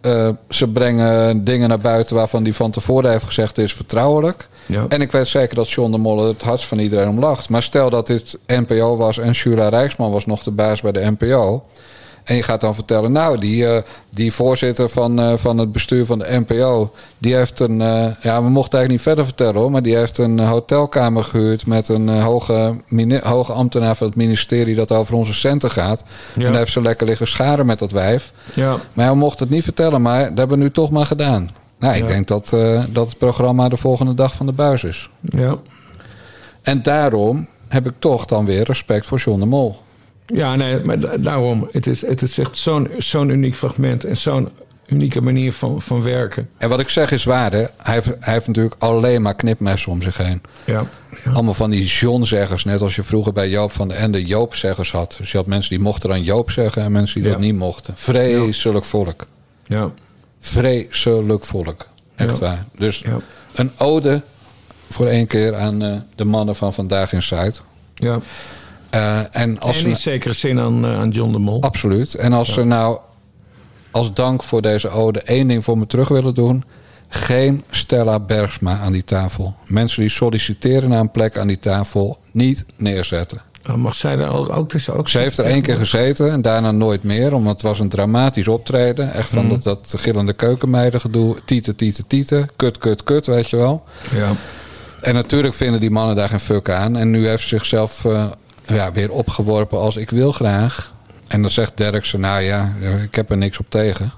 Eh, ze brengen dingen naar buiten waarvan die van tevoren heeft gezegd is vertrouwelijk. Ja. En ik weet zeker dat John de Molle het hardst van iedereen om lacht. Maar stel dat dit NPO was en Jula Rijksman was nog de baas bij de NPO. En je gaat dan vertellen, nou, die, eh, die voorzitter van, eh, van het bestuur van de NPO... die heeft een, eh, ja, we mochten eigenlijk niet verder vertellen hoor... maar die heeft een hotelkamer gehuurd met een hoge, hoge ambtenaar van het ministerie... dat over onze centen gaat. En daar heeft ze lekker liggen scharen met dat wijf. Ja. Maar hij mocht het niet vertellen, maar dat hebben we nu toch maar gedaan. Nou, ik Ja. denk dat, dat het programma de volgende dag van de buis is. Ja. En daarom heb ik toch dan weer respect voor John de Mol. Ja, nee, maar da- daarom. Het is, het is echt zo'n zo'n uniek fragment en zo'n unieke manier van, van werken. En wat ik zeg is waar, hè? Hij, heeft, hij heeft natuurlijk alleen maar knipmessen om zich heen. Ja. Allemaal van die John-zeggers. Net als je vroeger bij Joop van de Ende Joop-zeggers had. Dus je had mensen die mochten dan Joop zeggen en mensen die dat niet mochten. Vreselijk volk. Ja. Vreselijk volk. Echt waar. Dus een ode voor één keer aan eh, de mannen van Vandaag in Zuid. Ja. Eh, en als en in zekere zin aan, eh, aan John de Mol. Absoluut. En als ze nou als dank voor deze ode één ding voor me terug willen doen. Geen Stella Bergsma aan die tafel. Mensen die solliciteren naar een plek aan die tafel niet neerzetten. Oh, mag zij daar ook, ook, dus ook Ze heeft er één keer gezeten en daarna nooit meer. Omdat het was een dramatisch optreden. Echt van Mhm. dat, dat gillende keukenmeiden gedoe. Tieten, tieten, tieten. Kut, kut, kut, weet je wel. Ja. En natuurlijk vinden die mannen daar geen fuck aan. En nu heeft ze zichzelf eh, ja, weer opgeworpen als ik wil graag. En dan zegt Derksen, nou ja, ik heb er niks op tegen.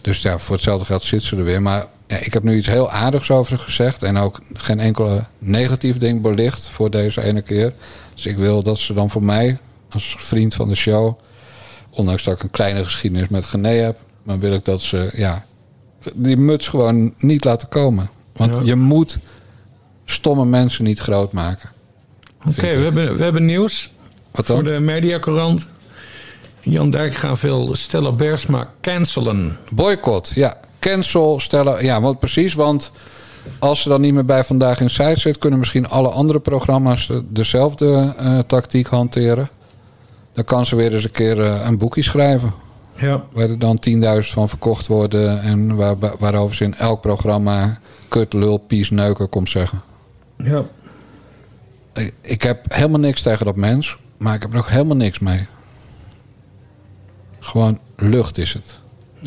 Dus ja, voor hetzelfde geld zit ze er weer. Maar ja, ik heb nu iets heel aardigs over gezegd. En ook geen enkele negatief ding belicht voor deze ene keer. Dus ik wil dat ze dan voor mij, als vriend van de show... ondanks dat ik een kleine geschiedenis met Gené heb... maar wil ik dat ze ja, die muts gewoon niet laten komen. Want Ja. je moet stomme mensen niet groot maken. Oké, we hebben, we hebben nieuws. Wat dan? Voor de Mediacorant. Jan Dijkgraaf wil Stella Bergsma cancelen. Boycott, ja. Cancel stellen. Ja, want precies. Want als ze dan niet meer bij Vandaag in Site zit... kunnen misschien alle andere programma's de- dezelfde eh, tactiek hanteren. Dan kan ze weer eens een keer eh, een boekje schrijven. Ja. Waar er dan 10.000 van verkocht worden. En waar, waarover ze in elk programma... kut, lul, pies, neuken komt zeggen. Ja. Ik, ik heb helemaal niks tegen dat mens. Maar ik heb er ook helemaal niks mee. Gewoon lucht is het.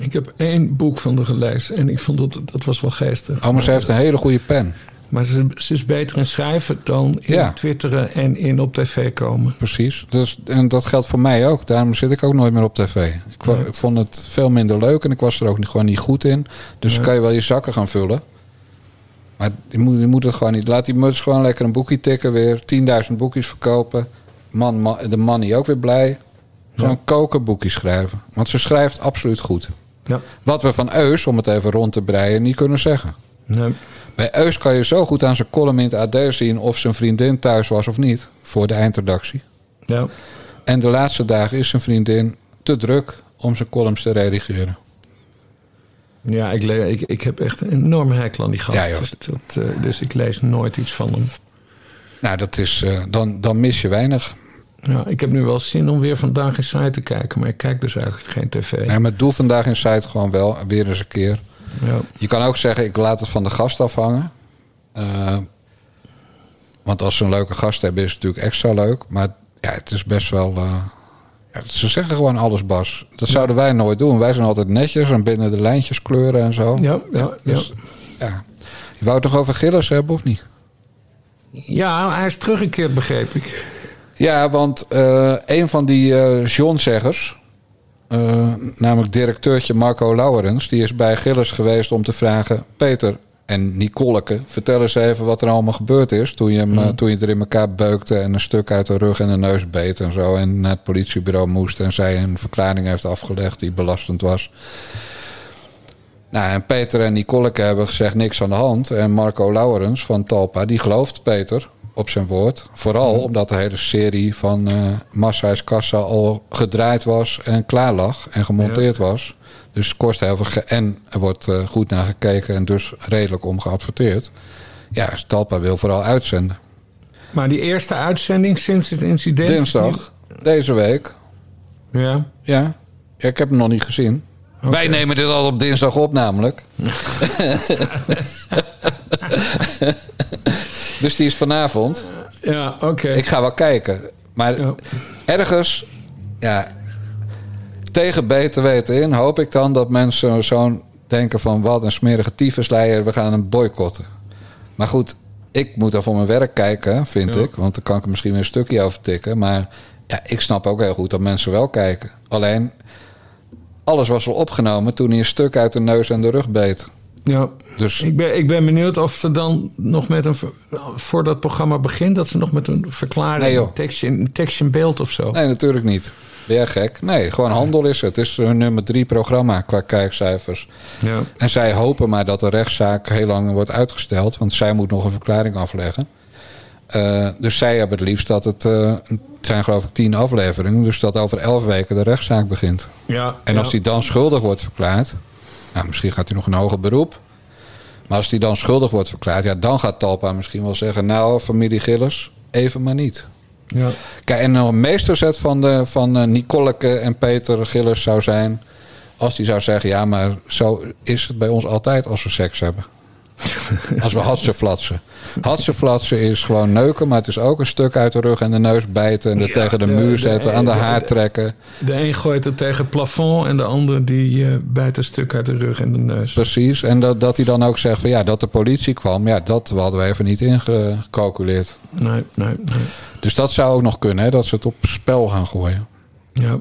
Ik heb één boek van haar gelezen en ik vond dat, dat was wel geestig. Oh, maar ze heeft een hele goede pen. Maar ze, ze is beter in schrijven dan in Ja. twitteren en in op tv komen. Precies. Dus, en dat geldt voor mij ook. Daarom zit ik ook nooit meer op tv. Ik, vond het veel minder leuk en ik was er ook niet, gewoon niet goed in. Dus Ja. dan kan je wel je zakken gaan vullen. Maar je moet, je moet het gewoon niet. Laat die muts gewoon lekker een boekje tikken weer. 10.000 boekjes verkopen. Man, ma- de money ook weer blij. Gewoon koken, boekjes schrijven. Want ze schrijft absoluut goed. Ja. Wat we van Eus, om het even rond te breien, niet kunnen zeggen. Nee. Bij Eus kan je zo goed aan zijn column in het AD zien... of zijn vriendin thuis was of niet, voor de eindredactie. Ja. En de laatste dagen is zijn vriendin te druk om zijn columns te redigeren. Ja, ik, ik, ik heb echt een enorme hekel aan die gast. Ja, joh. Dat, eh, dus ik lees nooit iets van hem. Nou, dat is, eh, dan, dan mis je weinig. Ja, ik heb nu wel zin om weer vandaag in site te kijken, maar ik kijk dus eigenlijk geen tv. Nee, maar doe vandaag in site gewoon wel, weer eens een keer. Ja. Je kan ook zeggen, ik laat het van de gast afhangen. Eh, want als ze een leuke gast hebben, is het natuurlijk extra leuk. Maar ja, het is best wel... ja, ze zeggen gewoon alles, Bas. Dat zouden wij nooit doen. Wij zijn altijd netjes en binnen de lijntjes kleuren en zo. Ja, ja, dus, ja. Je wou het toch over Gilles hebben, of niet? Ja, hij is teruggekeerd, begreep ik. Ja, want eh, een van die eh John-zeggers, eh, namelijk directeurtje Marco Lauwerens, die is bij Gilles geweest om te vragen: Peter en Nicoleke, vertel eens even wat er allemaal gebeurd is toen je, hem, eh, toen je er in elkaar beukte en een stuk uit de rug en de neus beet en zo. En naar het politiebureau moest en zij een verklaring heeft afgelegd die belastend was. Nou, en Peter en Nicoleke hebben gezegd niks aan de hand. En Marco Lauwerens van Talpa, die gelooft Peter op zijn woord. Vooral omdat de hele serie van eh Massa is Kassa al gedraaid was en klaar lag en gemonteerd was. Dus het kost heel veel. ge- En er wordt eh, goed naar gekeken en dus redelijk om geadverteerd. Ja, Talpa wil vooral uitzenden. Maar die eerste uitzending sinds het incident... Dinsdag, deze week. Ja. Ja, ja ik heb hem nog niet gezien. Wij nemen dit al op dinsdag op, namelijk. dus die is vanavond. Ja, oké. Ik ga wel kijken. Maar ergens, ja, tegen beter weten in, hoop ik dan dat mensen zo'n denken van wat een smerige tyfusleier, we gaan hem boycotten. Maar goed, ik moet dan voor mijn werk kijken, vind Ja. ik. Want dan kan ik er misschien weer een stukje over tikken. Maar ja, ik snap ook heel goed dat mensen wel kijken. Alleen, alles was al opgenomen toen hij een stuk uit de neus en de rug beet. Ja. Dus Ik ben, ik ben benieuwd of ze dan nog met een... Voor dat programma begint, dat ze nog met een verklaring... Nee, joh. tekstje, een tekstje in beeld of zo. Nee, natuurlijk niet. Ben jij gek? Nee, gewoon handel is het. Het is hun nummer drie programma qua kijkcijfers. Ja. En zij hopen maar dat de rechtszaak heel lang wordt uitgesteld. Want zij moet nog een verklaring afleggen. Eh, dus zij hebben het liefst dat het... eh, het zijn geloof ik tien afleveringen. Dus dat over elf weken de rechtszaak begint. Ja, En als ja. hij dan schuldig wordt verklaard... Nou, misschien gaat hij nog een hoger beroep. Maar als hij dan schuldig wordt verklaard... Ja, dan gaat Talpa misschien wel zeggen... Nou, familie Gillis, even maar niet. Ja. Kijk, en een meesterzet van, de, van eh, Nicoleke en Peter Gillis zou zijn... als die zou zeggen... ja, maar zo is het bij ons altijd als we seks hebben. Als we hatsen flatsen. Hatsen flatsen is gewoon neuken... maar het is ook een stuk uit de rug en de neus bijten... en er Ja, tegen de de- muur de- zetten, aan de de- haar trekken. De een gooit het tegen het plafond en de ander die eh, bijt een stuk uit de rug en de neus. Precies, en dat, dat hij dan ook zegt van ja, dat de politie kwam... ja, dat hadden we even niet ingecalculeerd. Nee, nee, nee. Dus dat zou ook nog kunnen, hè, dat ze het op spel gaan gooien. Ja.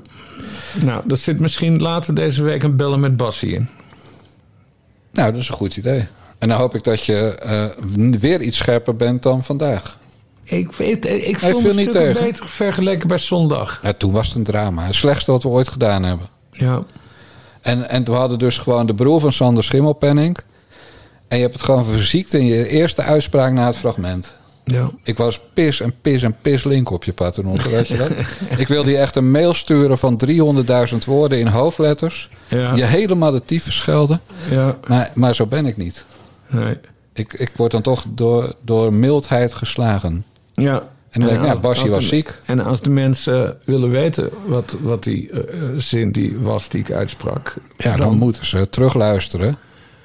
Nou, er zit misschien later deze week een bellen met Bassie in. Nou, dat is een goed idee. En dan hoop ik dat je eh, weer iets scherper bent dan vandaag. Ik, ik het voel me niet tegen. beter vergeleken bij zondag. Ja, toen was het een drama. Het slechtste wat we ooit gedaan hebben. Ja. En, en we hadden dus gewoon de broer van Sander Schimmelpenning. En je hebt het gewoon verziekt in je eerste uitspraak na het fragment. Ja. Ik was pis en pis en pis link op je paternotte, weet je dat? ik wilde je echt een mail sturen van 300.000 woorden in hoofdletters. Ja. Je helemaal de tyfus schelden. Ja. Maar, maar zo ben ik niet. Nee. Ik, ik word dan toch door, door mildheid geslagen. Ja. En dan denk ik, ja, als- Basje was de- ziek. En als de mensen willen weten wat, wat die eh, zin die was die ik uitsprak... Ja, dan, moeten ze terugluisteren.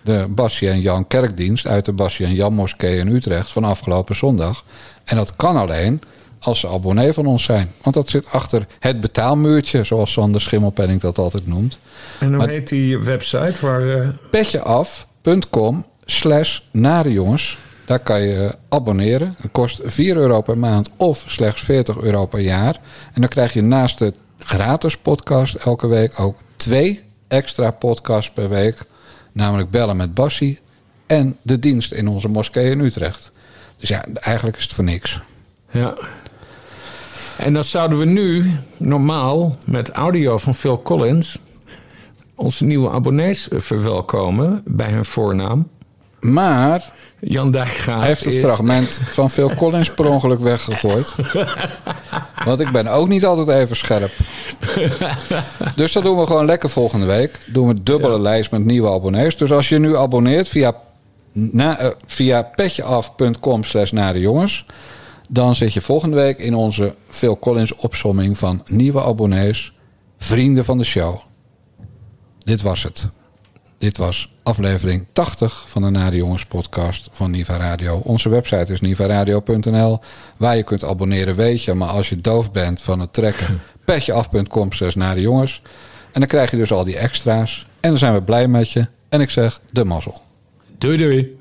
De Basje en Jan kerkdienst uit de Basje en Jan moskee in Utrecht van afgelopen zondag. En dat kan alleen als ze abonnee van ons zijn. Want dat zit achter het betaalmuurtje, zoals Sander Schimmelpenning dat altijd noemt. En hoe Maar- heet die website waar... eh, petjeaf.com slash nare jongens. Daar kan je abonneren. Het kost 4 euro per maand of slechts 40 euro per jaar. En dan krijg je naast de gratis podcast elke week ook twee extra podcasts per week. Namelijk Bellen met Bassie en de dienst in onze moskee in Utrecht. Dus ja, eigenlijk is het voor niks. Ja. En dan zouden we nu normaal met audio van Phil Collins onze nieuwe abonnees eh, verwelkomen bij hun voornaam. Maar Jan Dijkgraaf heeft het is- fragment van Phil Collins per ongeluk weggegooid. Want ik ben ook niet altijd even scherp. Dus dat doen we gewoon lekker volgende week. Doen we dubbele lijst met nieuwe abonnees. Dus als je nu abonneert via, na, eh, via petjeaf.com slash naar de jongens... dan zit je volgende week in onze Phil Collins opsomming van nieuwe abonnees... vrienden van de show. Dit was het. Dit was aflevering 80 van de Nare Jongens podcast van Niva Radio. Onze website is nivaradio.nl. Waar je kunt abonneren weet je. Maar als je doof bent van het trekken, petjeaf.com slash Nare Jongens. En dan krijg je dus al die extra's. En dan zijn we blij met je. En ik zeg de mazzel. Doei doei.